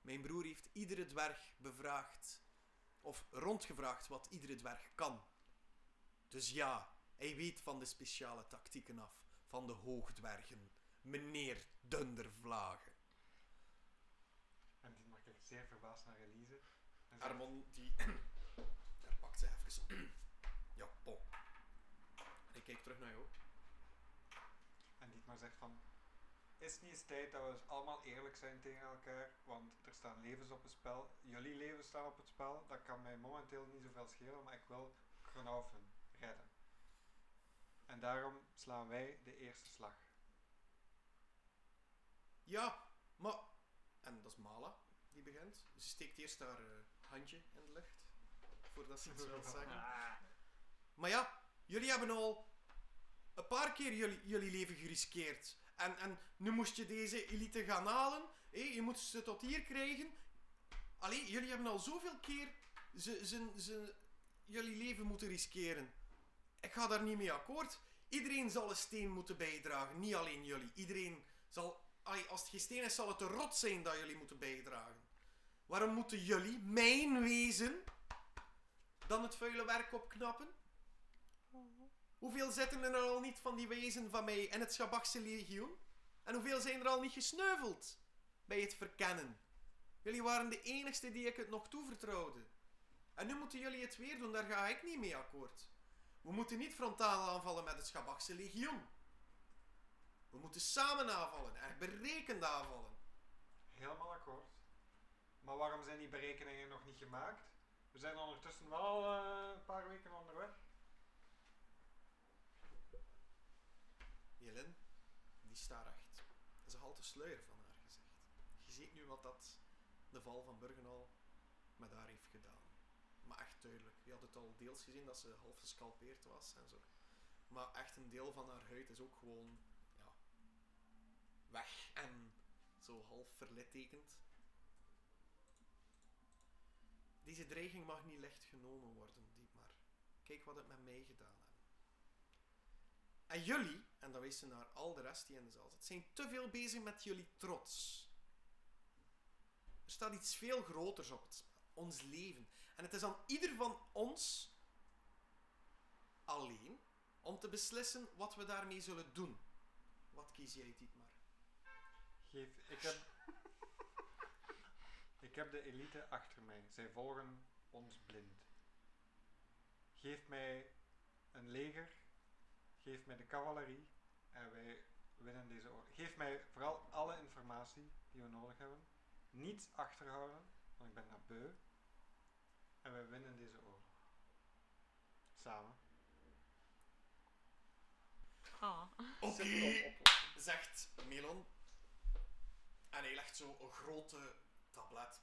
Mijn broer heeft iedere dwerg bevraagd, of rondgevraagd wat iedere dwerg kan. Dus ja, hij weet van de speciale tactieken af, van de hoogdwergen, meneer Dundervlagen. En Dietmar kijkt zeer verbaasd naar Elise. Armon, die... [clears throat] Daar pakt ze even... [clears throat] ja, bon. En ik kijk terug naar jou. Dietmar zegt van, is het niet eens tijd dat we allemaal eerlijk zijn tegen elkaar? Want er staan levens op het spel. Jullie levens staan op het spel. Dat kan mij momenteel niet zoveel schelen, maar ik wil Kronaufen redden. En daarom slaan wij de eerste slag. Ja, maar... En dat is Mala, die begint. Ze steekt eerst haar eh, handje in de lucht. Voordat ze iets wil [laughs] zeggen. Ah, Maar ja, jullie hebben al een paar keer jullie, jullie leven geriskeerd. En, en nu moest je deze elite gaan halen. je moet ze tot hier krijgen. Allee, jullie hebben al zoveel keer ze, ze, ze, jullie leven moeten riskeren. Ik ga daar niet mee akkoord. Iedereen zal een steen moeten bijdragen, niet alleen jullie. Iedereen zal... Allee, als het geen steen is, zal het de rot zijn dat jullie moeten bijdragen. Waarom moeten jullie, mijn wezen, dan het vuile werk opknappen? Hoeveel zitten er al niet van die wezen van mij in het Schabachse legioen? En hoeveel zijn er al niet gesneuveld bij het verkennen? Jullie waren de enigste die ik het nog toevertrouwde. En nu moeten jullie het weer doen, daar ga ik niet mee akkoord. We moeten niet frontaal aanvallen met het Schabachse legioen. We moeten samen aanvallen, echt berekend aanvallen. Helemaal akkoord. Maar waarom zijn die berekeningen nog niet gemaakt? We zijn ondertussen wel eh, een paar weken onderweg. Jelin, die staat recht. Ze haalt de sluier van haar gezicht. Je ziet nu wat dat de val van Burgenal met haar heeft gedaan. maar echt duidelijk. Je had het al deels gezien dat ze half gescalpeerd was en zo. Maar echt een deel van haar huid is ook gewoon ja, weg en zo half verlittekend. Deze dreiging mag niet licht genomen worden, Dietmar. Kijk wat het met mij gedaan. En jullie, en dan wijst ze naar al de rest die in de zaal zit, zijn te veel bezig met jullie trots. Er staat iets veel groters op het. Ons leven. En het is aan ieder van ons alleen om te beslissen wat we daarmee zullen doen. Wat kies jij, Dietmar? Geef, ik heb... ik heb de elite achter mij. Zij volgen ons blind. Geef mij een leger. Geef mij de cavalerie. En wij winnen deze oorlog. Geef mij vooral alle informatie die we nodig hebben. Niets achterhouden, want ik ben dat beu. En wij winnen deze oorlog. Samen. Ah. [laughs] Oké, zegt Melon. En hij legt zo een grote tablet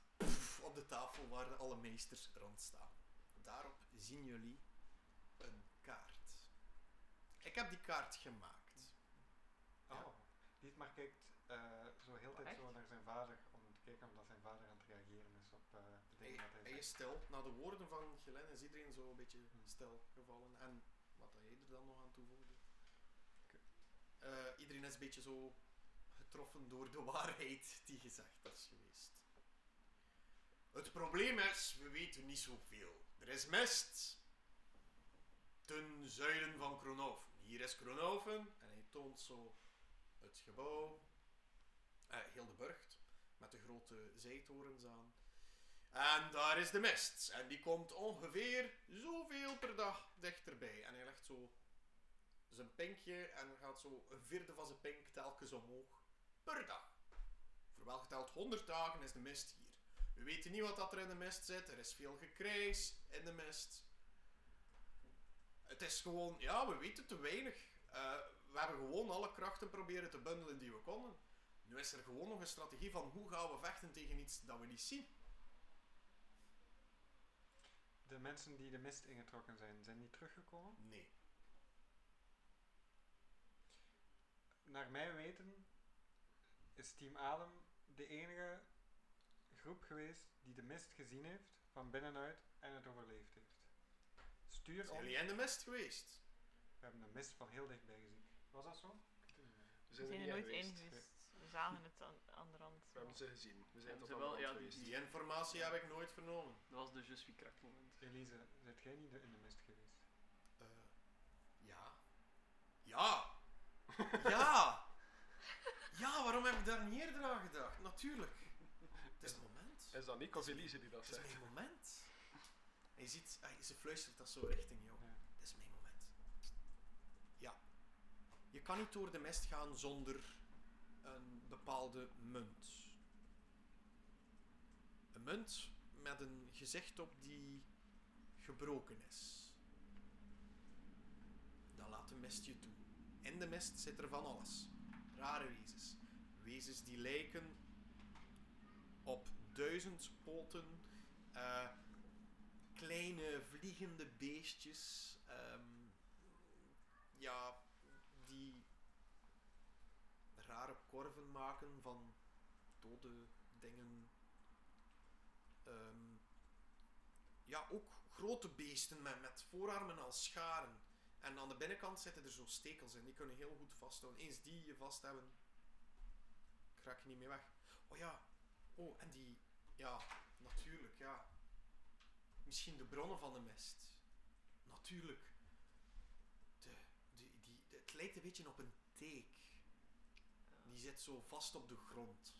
op de tafel waar alle meesters rond staan. Daarop zien jullie een kaart. Ik heb die kaart gemaakt. Ja. Oh. Dietmar kijkt eh, zo heel tijd Echt? zo naar zijn vader om te kijken omdat zijn vader aan het reageren is op eh de Hij, dingen dat hij hij zegt. is stil. Na de woorden van Gelen is iedereen zo een beetje stil gevallen. En wat hij er dan nog aan toevoegde. Eh, iedereen is een beetje zo getroffen door de waarheid die gezegd is geweest. Het probleem is, we weten niet zoveel. Er is mist ten zuiden van Kronoven. Hier is Kronoven en hij toont zo het gebouw, eh, heel de burcht, met de grote zijtorens aan. En daar is de mist. En die komt ongeveer zoveel per dag dichterbij. En hij legt zo zijn pinkje en gaat zo een vierde van zijn pink telkens omhoog. Per dag. Voor wel geteld 100 dagen is de mist hier. We weten niet wat dat er in de mist zit. Er is veel gekrijs in de mist. Het is gewoon, ja, we weten te weinig. Eh, we hebben gewoon alle krachten proberen te bundelen die we konden. Nu is er gewoon nog een strategie van hoe gaan we vechten tegen iets dat we niet zien. De mensen die de mist ingetrokken zijn, zijn die teruggekomen? Nee. Naar mijn weten is Team Adem de enige groep geweest die de mist gezien heeft van binnenuit en het overleefd heeft. Stuur Zijn jullie in de mist geweest? We hebben de mist van heel dichtbij gezien. Was dat zo? We We zijn er zijn er niet nooit in geweest. geweest. We zagen het aan, aan de rand. We hebben ze gezien. We zijn tot wel- ja, die- geweest. Die informatie heb ik nooit vernomen. Dat was de suis crack moment. Elise, zit jij niet in de mist geweest? Eh, ja. Ja! [laughs] ja! Ja, waarom heb ik daar niet eerder aan gedacht? Natuurlijk. Het is het moment. Is dat Nick of Elise die dat Het is zegt? mijn moment. Ziet, ah, ze fluistert dat zo richting jou. Ja. Het is mijn moment. Ja. Je kan niet door de mist gaan zonder een bepaalde munt. Een munt met een gezicht op die gebroken is. Dat laat de mist je toe. In de mist zit er van alles. Rare wezens. Wezens die lijken op duizend poten. eh, kleine vliegende beestjes. ehm, ja, die rare korven maken van dode dingen. Ehm, ja, ook grote beesten met, met voorarmen als scharen. En aan de binnenkant zitten er zo stekels in. Die kunnen heel goed vasthouden. Eens die je vast hebben, raak je niet meer weg. Oh ja. Oh, en die... Ja, natuurlijk, ja. Misschien de bronnen van de mist. Natuurlijk. De, die, die, het lijkt een beetje op een teek. Die zit zo vast op de grond.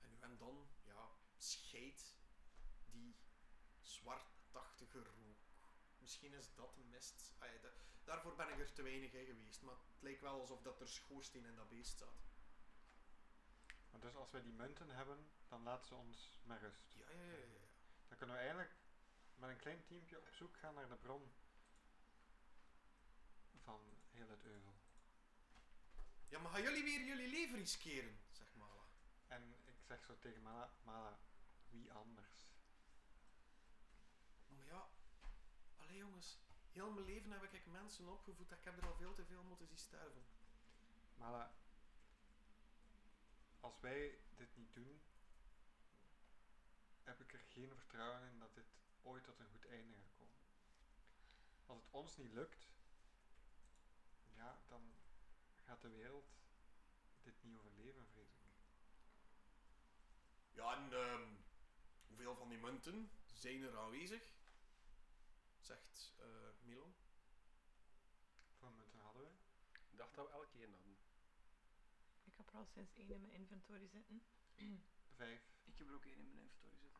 En nu en dan, ja, scheidt die zwartachtige rook. Misschien is dat de mist. Ah ja, daarvoor ben ik er te weinig in geweest. Maar het lijkt wel alsof dat er schoorsteen in dat beest zat. Maar dus als wij die munten hebben, dan laten ze ons met rust. Ja, ja, ja. ja, ja. Dan kunnen we eigenlijk met een klein teampje op zoek gaan naar de bron van heel het euvel. Ja, maar gaan jullie weer jullie leven riskeren? Zeg Mala. En ik zeg zo tegen Mala, Mala wie anders? Maar Allee jongens, heel mijn leven heb ik mensen opgevoed. Ik heb er al veel te veel moeten zien sterven. Maar la, als wij dit niet doen, heb ik er geen vertrouwen in dat dit ooit tot een goed einde gaat komen. Als het ons niet lukt, ja, dan gaat de wereld dit niet overleven, vrees ik. Ja, en ehm, hoeveel van die munten zijn er aanwezig? Zegt eh Milon. Hoeveel munten hadden wij? Ik dacht dat we elke één hadden. Ik heb er al sinds één in mijn inventory zitten. [clears throat] Vijf. Ik heb er ook één in mijn inventory zitten.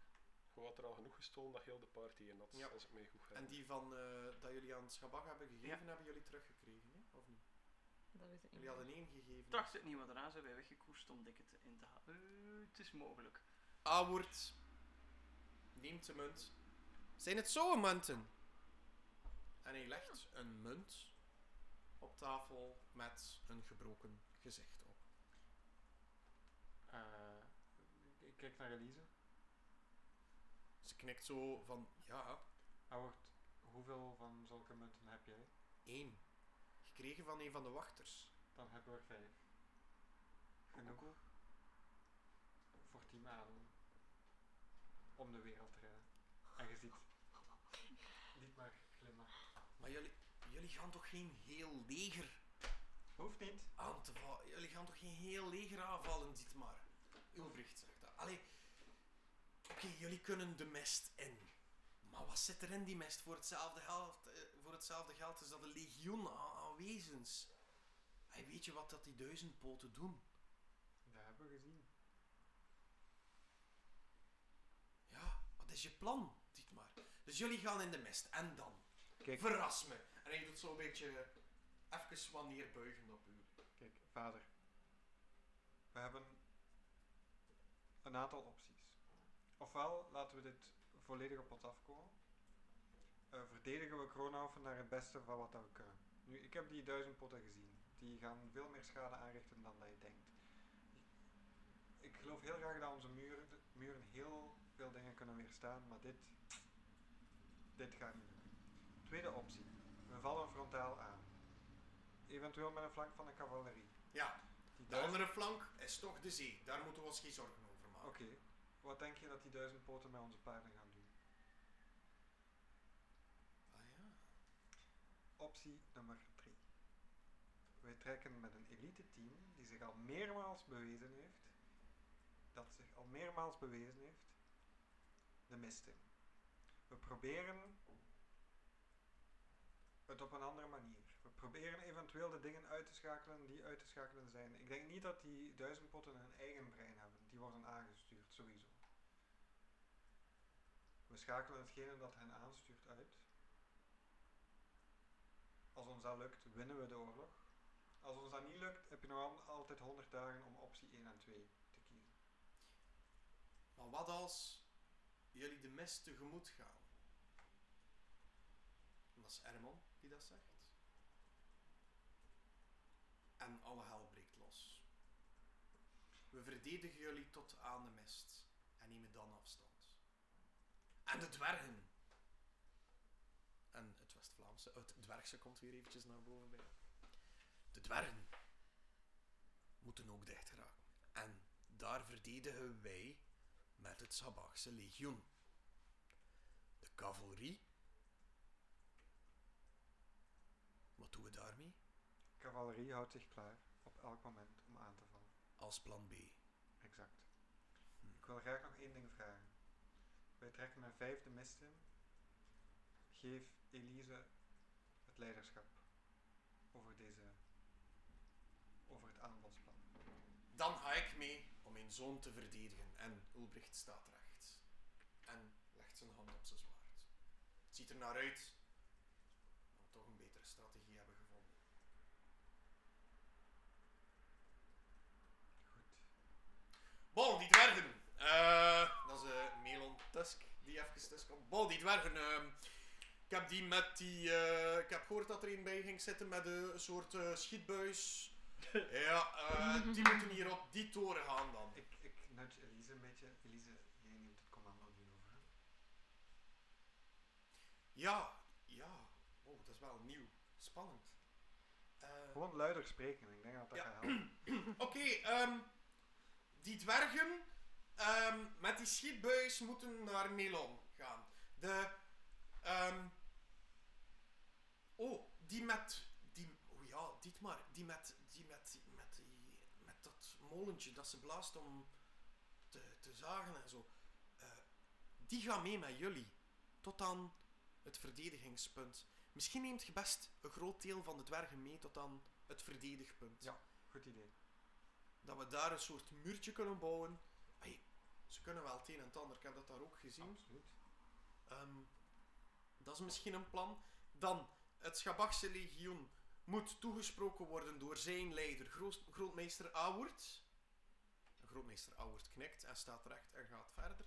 Had er al genoeg gestolen dat heel de party in had, Ja. als ik mij goed En herinner. die van eh, dat jullie aan het schabak hebben gegeven, Ja. hebben jullie teruggekregen, hè? of niet? Dat is het Jullie hadden één gegeven. Ik dacht het niet, maar daarna zijn wij weggekoerst om dikke te in te halen. Eh, het is mogelijk. Awoord neemt de munt. Zijn het zo'n munten? En hij legt een munt op tafel met een gebroken gezicht op. Eh, ik kijk naar Elise. Knikt zo van, ja, Howard, hoeveel van zulke munten heb jij? één. Gekregen van een van de wachters. Dan hebben we er vijf. Genoeg voor tien maanden om de wereld te redden. En je ziet niet maar glimlachen. Maar jullie, jullie gaan toch geen heel leger Hoeft niet. aan te vallen? Jullie gaan toch geen heel leger aanvallen, dit maar. Ulbricht zegt dat. Allee, oké, jullie kunnen de mest in. Maar wat zit er in die mest? Voor hetzelfde geld, eh, voor hetzelfde geld is dat een legioen aan, aan wezens. Hey, weet je wat dat die duizendpoten doen? Dat hebben we gezien. Ja, wat is je plan, maar? Dus jullie gaan in de mest. En dan? Kijk, Verras me. En hij doet zo'n beetje even wat neerbuigen op u. kijk, vader. We hebben een aantal opties. Ofwel laten we dit volledig op ons afkomen. Eh, verdedigen we Kronhoven naar het beste van wat we kunnen. Nu, ik heb die duizend potten gezien. Die gaan veel meer schade aanrichten dan dat je denkt. Ik geloof heel graag dat onze muren, muren heel veel dingen kunnen weerstaan, maar dit, dit gaat niet lukken. Tweede optie. We vallen frontaal aan. Eventueel met een flank van de cavalerie. Ja, Die de andere flank is toch de zee. Daar moeten we ons geen zorgen over maken. Oké, wat denk je dat die duizend poten met onze paarden gaan doen? Ah ja. Optie nummer 3. Wij trekken met een elite team die zich al meermaals bewezen heeft, dat zich al meermaals bewezen heeft, de mist in. We proberen het op een andere manier. We proberen eventueel de dingen uit te schakelen die uit te schakelen zijn. Ik denk niet dat die duizendpotten een eigen brein hebben. Die worden aangestuurd, We schakelen hetgene dat hen aanstuurt uit. Als ons dat lukt, winnen we de oorlog. Als ons dat niet lukt, heb je nog al- altijd 100 dagen om optie 1 en 2 te kiezen. Maar wat als jullie de mist tegemoet gaan? En dat is Erman die dat zegt. En alle hel. We verdedigen jullie tot aan de mist en nemen dan afstand. En de dwergen. En het West-Vlaamse, het dwergse komt weer eventjes naar boven bij. De dwergen moeten ook dicht geraken. En daar verdedigen wij met het Sabachse legioen. De cavalerie. Wat doen we daarmee? Cavalerie houdt zich klaar op elk moment om aan te. Als plan B. Exact. Hm. Ik wil graag nog één ding vragen. Wij trekken met vijf de mist in. Geef Elise het leiderschap over deze, over het aanvalsplan. Dan ga ik mee om mijn zoon te verdedigen. En Ulbricht staat recht. En legt zijn hand op zijn zwaard. Het ziet er naar uit dat we toch een betere strategie hebben gevonden. Goed. Bon, die dwergen. Eh, dat is eh, Melon Tusk die even tussen komt. Bon, die dwergen. ehm, ik heb die met die. eh, ik heb gehoord dat er een bij ging zitten met een soort eh, schietbuis. [laughs] ja, eh, die moeten hier op die toren gaan dan. Ik, ik nudge Elise een beetje. Elise, jij neemt het commando nu over. hè? Ja, ja. is wel nieuw. Spannend. Eh, Gewoon luider spreken, ik denk dat dat Ja. gaat helpen. [clears throat] Oké, ehm, die dwergen ehm, met die schietbuis moeten naar Melon gaan. De, ehm, oh, die met, die, oh ja, dit maar, die met, die met, die, met dat molentje dat ze blaast om te, te zagen en zo. Eh, die gaan mee met jullie, tot aan het verdedigingspunt. Misschien neemt je best een groot deel van de dwergen mee tot aan het verdedigpunt Ja. Goed idee. Dat we daar een soort muurtje kunnen bouwen. Ze kunnen wel het een en het ander, ik heb dat daar ook gezien. Absoluut. Ehm, dat is misschien een plan. Dan, het Schabachse legioen moet toegesproken worden door zijn leider, grootmeester Awoerd. Grootmeester Awoerd knikt en staat recht en gaat verder.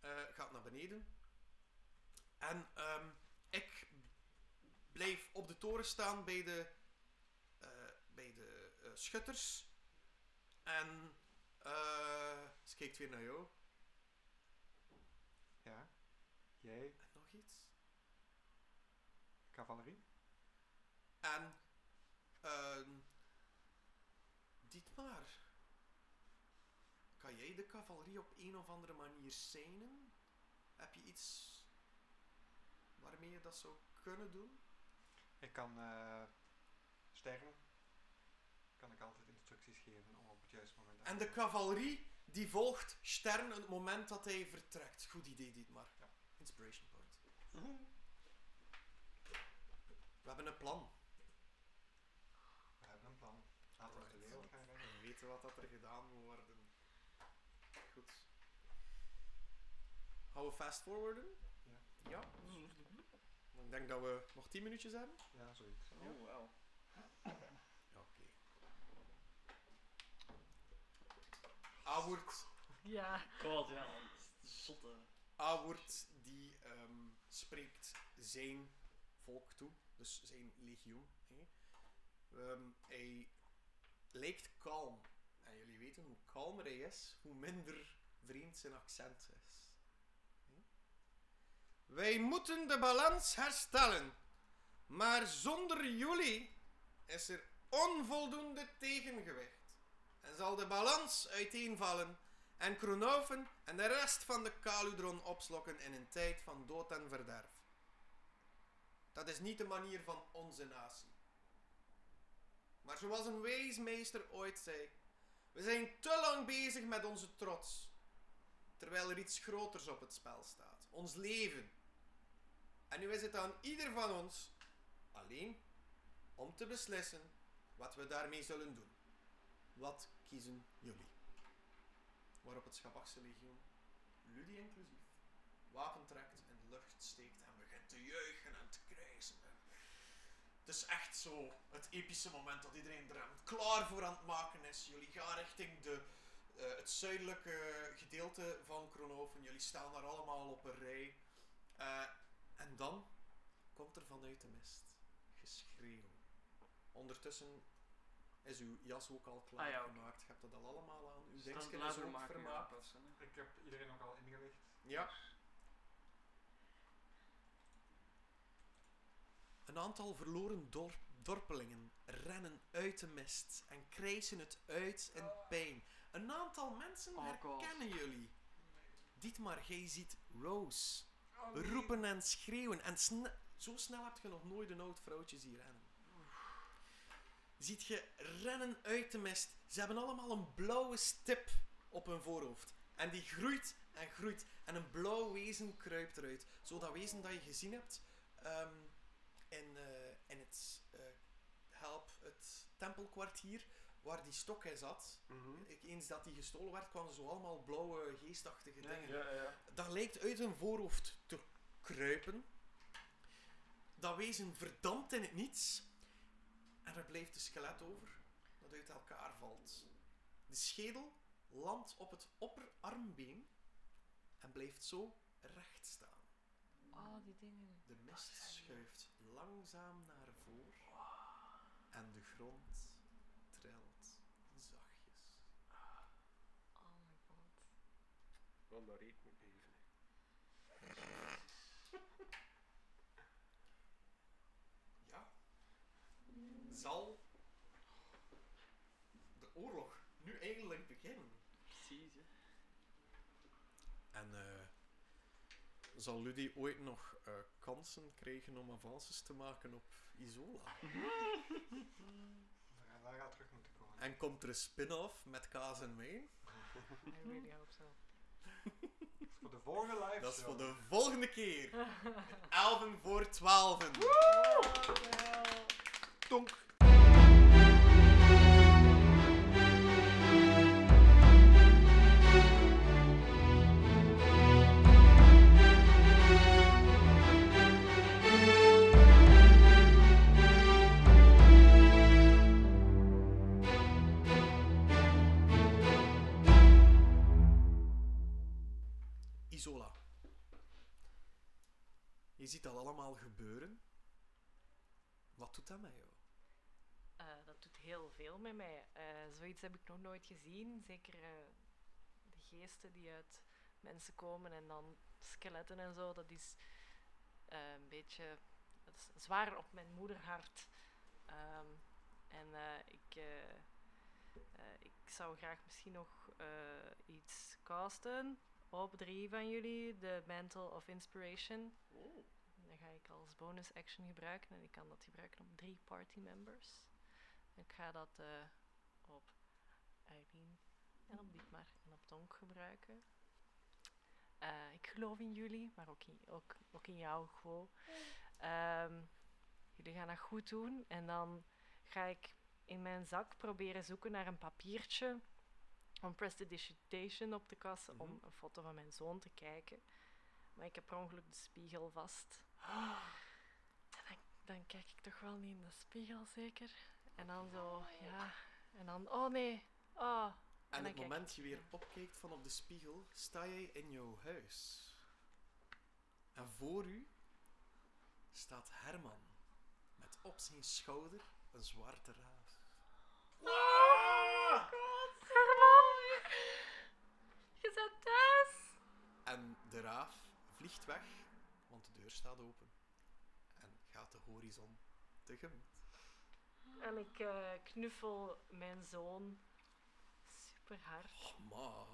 Eh, gaat naar beneden. En ehm, ik blijf op de toren staan bij de, eh, bij de eh, schutters. En eh ze kijkt weer naar jou. Ja. Jij, En nog iets. cavalerie? En ehm Dietmar, kan jij de cavalerie op een of andere manier seinen? Heb je iets waarmee je dat zou kunnen doen? Ik kan eh sterren. Kan ik altijd instructies geven om op het juiste moment En de cavalerie die volgt Stern het moment dat hij vertrekt. Goed idee, Dietmar. Ja. Inspiration point. We hebben een plan. We hebben een plan. Laten we de wereld gaan redden. We weten wat dat er gedaan moet worden. Goed. Gaan we fast forwarden? Ja. Ja. Ik denk dat we nog 10 minuutjes hebben. Ja, zoiets. Oh, wauw. Ja, oké. Awoord, Ja. God, ja, man. Zotte. Awoord die ehm, spreekt zijn volk toe, dus zijn legioen. hè. Ehm, hij lijkt kalm. En jullie weten hoe kalmer hij is, hoe minder vreemd zijn accent is. Hè. Wij moeten de balans herstellen. Maar zonder jullie is er onvoldoende tegengewicht. En zal de balans uiteenvallen en Kronoven en de rest van de Kaludron opslokken in een tijd van dood en verderf. Dat is niet de manier van onze natie. Maar zoals een wijs meester ooit zei, we zijn te lang bezig met onze trots, terwijl er iets groters op het spel staat, ons leven. En nu is het aan ieder van ons, alleen, om te beslissen wat we daarmee zullen doen. Wat kiezen jullie? Waarop het Schabachse legioen, Ludi inclusief, wapen trekt, in de lucht steekt en begint te juichen en te krijsen. Het is echt zo het epische moment dat iedereen er klaar voor aan het maken is. Jullie gaan richting de, eh, het zuidelijke gedeelte van Kronoven. Jullie staan daar allemaal op een rij. Eh, en dan komt er vanuit de mist geschreeuw. Ondertussen is uw jas ook al klaar Ah, ja, gemaakt. Je hebt dat al allemaal aan. Uw dan is ook maken vermaakt. Ik heb iedereen ook al ingelicht. Ja. Een aantal verloren dor- dorpelingen rennen uit de mist en krijsen het uit in pijn. Een aantal mensen Oh, God. herkennen jullie. Dietmar, jij ziet Rose roepen en schreeuwen. En sne- zo snel heb je nog nooit een oud vrouwtje zien rennen. Ziet je rennen uit de mist. Ze hebben allemaal een blauwe stip op hun voorhoofd. En die groeit en groeit. En een blauw wezen kruipt eruit. Zo dat wezen dat je gezien hebt ehm, in, eh, in het eh, Help, het tempelkwartier, waar die stok in zat. Mhm. Eens dat die gestolen werd, kwamen zo allemaal blauwe geestachtige dingen Ja, ja. dat lijkt uit hun voorhoofd te kruipen. Dat wezen verdampt in het niets. En er blijft een skelet over dat uit elkaar valt. De schedel landt op het opperarmbeen en blijft zo recht staan. Oh, die dingen. De mist schuift langzaam naar voren en de grond trilt zachtjes. Oh my god daar reet moet even. Zal de oorlog nu eigenlijk beginnen. Precies, hè. En eh, zal Ludie ooit nog eh, kansen krijgen om avances te maken op Isola? Ja, daar gaat terug moeten komen. En komt er een spin-off met kaas en wijn? I really hope so. Voor de volgende live Dat is voor de volgende keer. 11 voor 12. Tonk. Ziet dat allemaal gebeuren. Wat doet dat met jou? Eh, dat doet heel veel met mij. Eh, zoiets heb ik nog nooit gezien. Zeker eh, de geesten die uit mensen komen en dan skeletten en zo. Dat is eh, een beetje dat is zwaar op mijn moederhart. Ehm, en eh, ik, eh, eh, ik zou graag misschien nog eh, iets casten op drie van jullie. De Mantle of Inspiration. Ga ik als bonus action gebruiken en ik kan dat gebruiken op drie party members. Ik ga dat eh, op Eileen en op Dietmar en op Tonk gebruiken. Eh, ik geloof in jullie, maar ook in, ook, ook in jou gewoon. Ehm, jullie gaan dat goed doen en dan ga ik in mijn zak proberen zoeken naar een papiertje om prestidigitation op te kassen om Mhm. een foto van mijn zoon te kijken. Maar ik heb per ongeluk de spiegel vast. En dan, dan kijk ik toch wel niet in de spiegel, zeker. En dan zo, ja. En dan, oh nee. Oh. En dan het kijk moment je weer opkijkt van op de spiegel, sta jij in jouw huis. En voor u staat Herman met op zijn schouder een zwarte raaf. Herman! Je bent thuis! En de raaf vliegt weg, want de deur staat open. En gaat de horizon tegemoet. En ik eh, knuffel mijn zoon super hard. Oh, ma.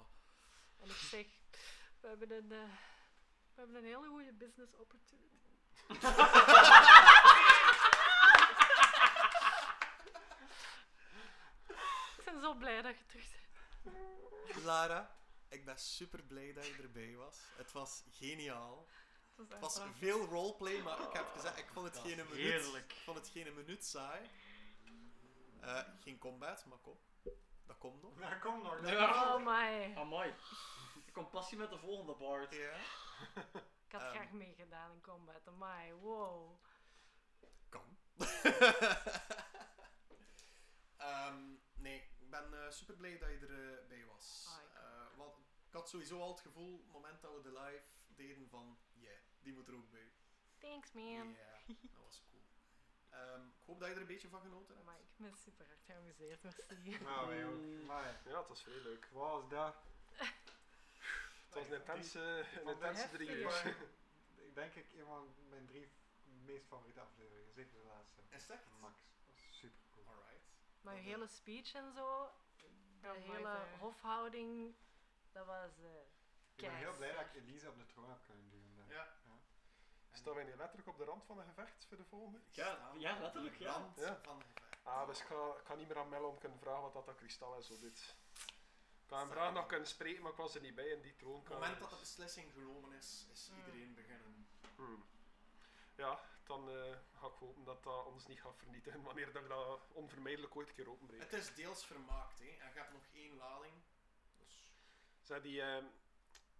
En ik zeg, we hebben een, eh, we hebben een hele goede business opportunity. [laughs] ik ben zo blij dat je terug bent. Lara, ik ben super blij dat je erbij was. Het was geniaal. Het was veel roleplay, maar ik heb gezegd, ik vond het geen minuut. heerlijk. Ik vond het geen minuut saai. Eh, geen combat, maar kom. Dat komt nog. Ja, kom nog. dat Ja. Oh my. Amai. Ik kom passie met de volgende Bart. Ja. Ik had Ehm. graag meegedaan in combat. Amai, wow. Kan. [laughs] Ehm, nee, ik ben eh, super blij dat je erbij was. Ah, ik Eh, want ik had sowieso al het gevoel, het moment dat we de live deden, van yeah, die moet er ook bij. Thanks Ja, man. dat was cool. Ehm, ik hoop dat je er een beetje van genoten hebt. Amai, ik ben super hard geamuseerd, merci. Nou, [laughs] wij ook. Maar, Ja, het was vrij leuk. wat was dat? Het was een intense, een drie uur. [laughs] Ik denk ik een van mijn drie meest favoriete afleveringen. Zeker de laatste. Is dat? Max. Dat was super cool. Alright. Maar je hele speech en zo, de hele hofhouding, dat was... eh, Ik ben heel blij dat ik Elise op de troon heb kunnen duwen. Staan wij nu letterlijk op de rand van een gevecht voor de volgende? Ja, ja, op letterlijk, de ja. rand Ja. van het gevecht. Ah, dus ik ga, ik ga niet meer aan Mel om kunnen vragen wat dat, dat kristal en zo doet. Ik had hem graag nog kunnen spreken, maar ik was er niet bij in die Op troonkamer. het moment dat de beslissing genomen is, is Mm. iedereen beginnen. Hmm. Ja, dan eh, ga ik hopen dat dat ons niet gaat vernietigen wanneer dat dat onvermijdelijk ooit een keer openbreek. Het is deels vermaakt, hè. en je hebt nog één lading. Dus Zijn, die, eh,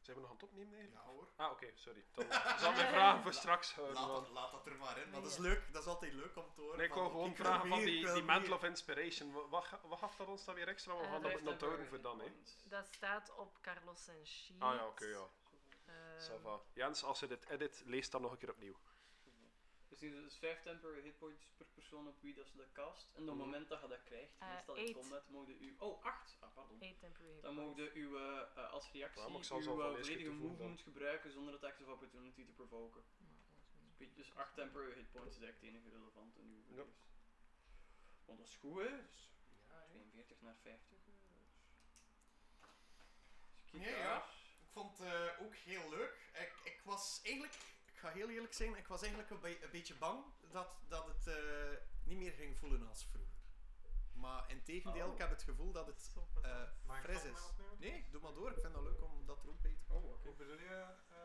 zijn we nog aan het opnemen eigenlijk? ja hoor. Ah, oké, sorry. Dan zal mijn vragen voor straks houden. Laat want- dat, laat dat er maar in. Maar dat is leuk, dat is altijd leuk om te horen. Nee, ik wou gewoon wil vragen van die, wil die. Mantle of Inspiration. Wa- Wat, wat gaf dat ons dan weer extra? We Eh, gaan dat vijf moeten onthouden voor dan, hè. Dat staat op Carlos en Sheet. Ah ja, oké, ja. Va. Jens, als je dit edit, lees dan nog een keer opnieuw. Dus die dus 5 temporary hitpoints per persoon op wie dat ze dat cast. En op het Mhm. moment dat je dat krijgt, Eh, meestal in eight. combat, mogen u... Oh, 8! Ah, pardon. eight temporary hit Dan mogen u eh, eh, als reactie ik uw eh, volledige movement gebruiken zonder het act of opportunity te provoken. Dus 8 temporary hitpoints is eigenlijk het enige relevant in uw Ja. race. Want dat is goed, hè? Dus 42 naar 50. eh, dus- Ja, ja. Ik vond het eh, ook heel leuk. Ik, ik was eigenlijk, ik ga heel eerlijk zijn, ik was eigenlijk een, be- een beetje bang dat, dat het eh, niet meer ging voelen als vroeger. Maar in tegendeel, Oh. ik heb het gevoel dat het eh, ik fris is. Nee, doe maar door. Ik vind dat leuk om dat er ook bij te Oh, oké. Hoe bedoel je? eh,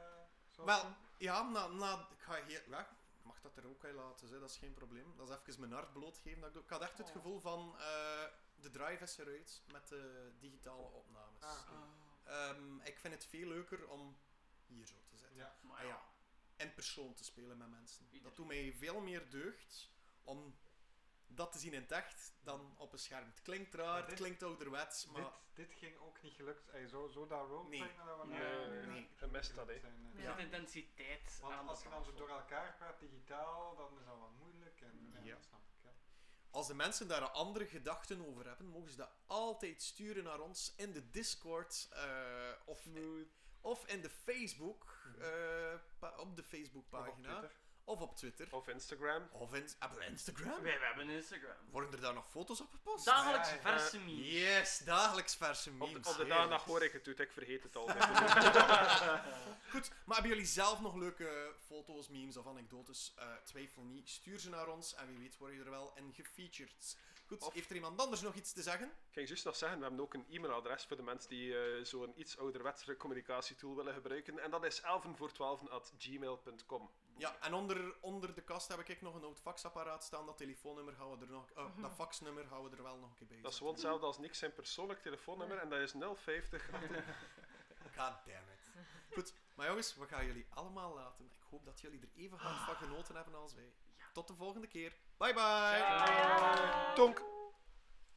zo Wel, ja, na, na, ik ga ik mag dat er ook bij laten, hè, dat is geen probleem. Dat is even mijn hart blootgeven. Dat ik, doe. ik had echt het Oh. gevoel van, eh, de drive is eruit met de digitale opnames. Ah. Ah, Ehm, ik vind het veel leuker om hier zo te zitten. Ja. maar Ah, ja. In persoon te spelen met mensen. Ieder. Dat doet mij veel meer deugd om dat te zien in het echt dan op een scherm. Het klinkt raar, het klinkt ouderwets, maar... Dit, dit ging ook niet gelukt. Ey, zo, zo dat roleplay Nee. dat we Nee, nee, nee. dat Je mist dat, hè. eh. Er zit intensiteit Want aan als je dan zo door elkaar praat digitaal, dan is dat wat moeilijk. En, en Ja. dat snap ik. Ja. Als de mensen daar andere gedachten over hebben, mogen ze dat altijd sturen naar ons in de Discord eh, of, of in de Facebook, eh, pa- op de Of Facebookpagina. op Twitter. Of op Twitter. Of Instagram. Of in, hebben we Instagram? Wij, wij hebben een Instagram. Worden er daar nog foto's op gepost? Dagelijks Ja, ja. verse memes. Yes, dagelijks verse Op memes. de, op de dag hoor ik het doet, ik vergeet het altijd. [laughs] [laughs] Goed, maar hebben jullie zelf nog leuke foto's, memes of anekdotes? Eh, twijfel niet, stuur ze naar ons en wie weet word je er wel in gefeatured. Goed, Of- heeft er iemand anders nog iets te zeggen? Ik ging juist nog zeggen, we hebben ook een e-mailadres voor de mensen die eh, zo'n iets ouderwetsere communicatietool willen gebruiken. En dat is 11 voor 12 at gmail.com. Ja, en onder, onder de kast heb ik nog een oud faxapparaat staan. Dat telefoonnummer gaan we er nog... eh, dat faxnummer gaan we er wel nog een keer bij Dat is gewoon hetzelfde als Nick zijn persoonlijk telefoonnummer en dat is 050. [laughs] God damn it. Goed, maar jongens, we gaan jullie allemaal laten. Ik hoop dat jullie er even hard van genoten hebben als wij. Tot de volgende keer. Bye bye! Ciao. Tonk!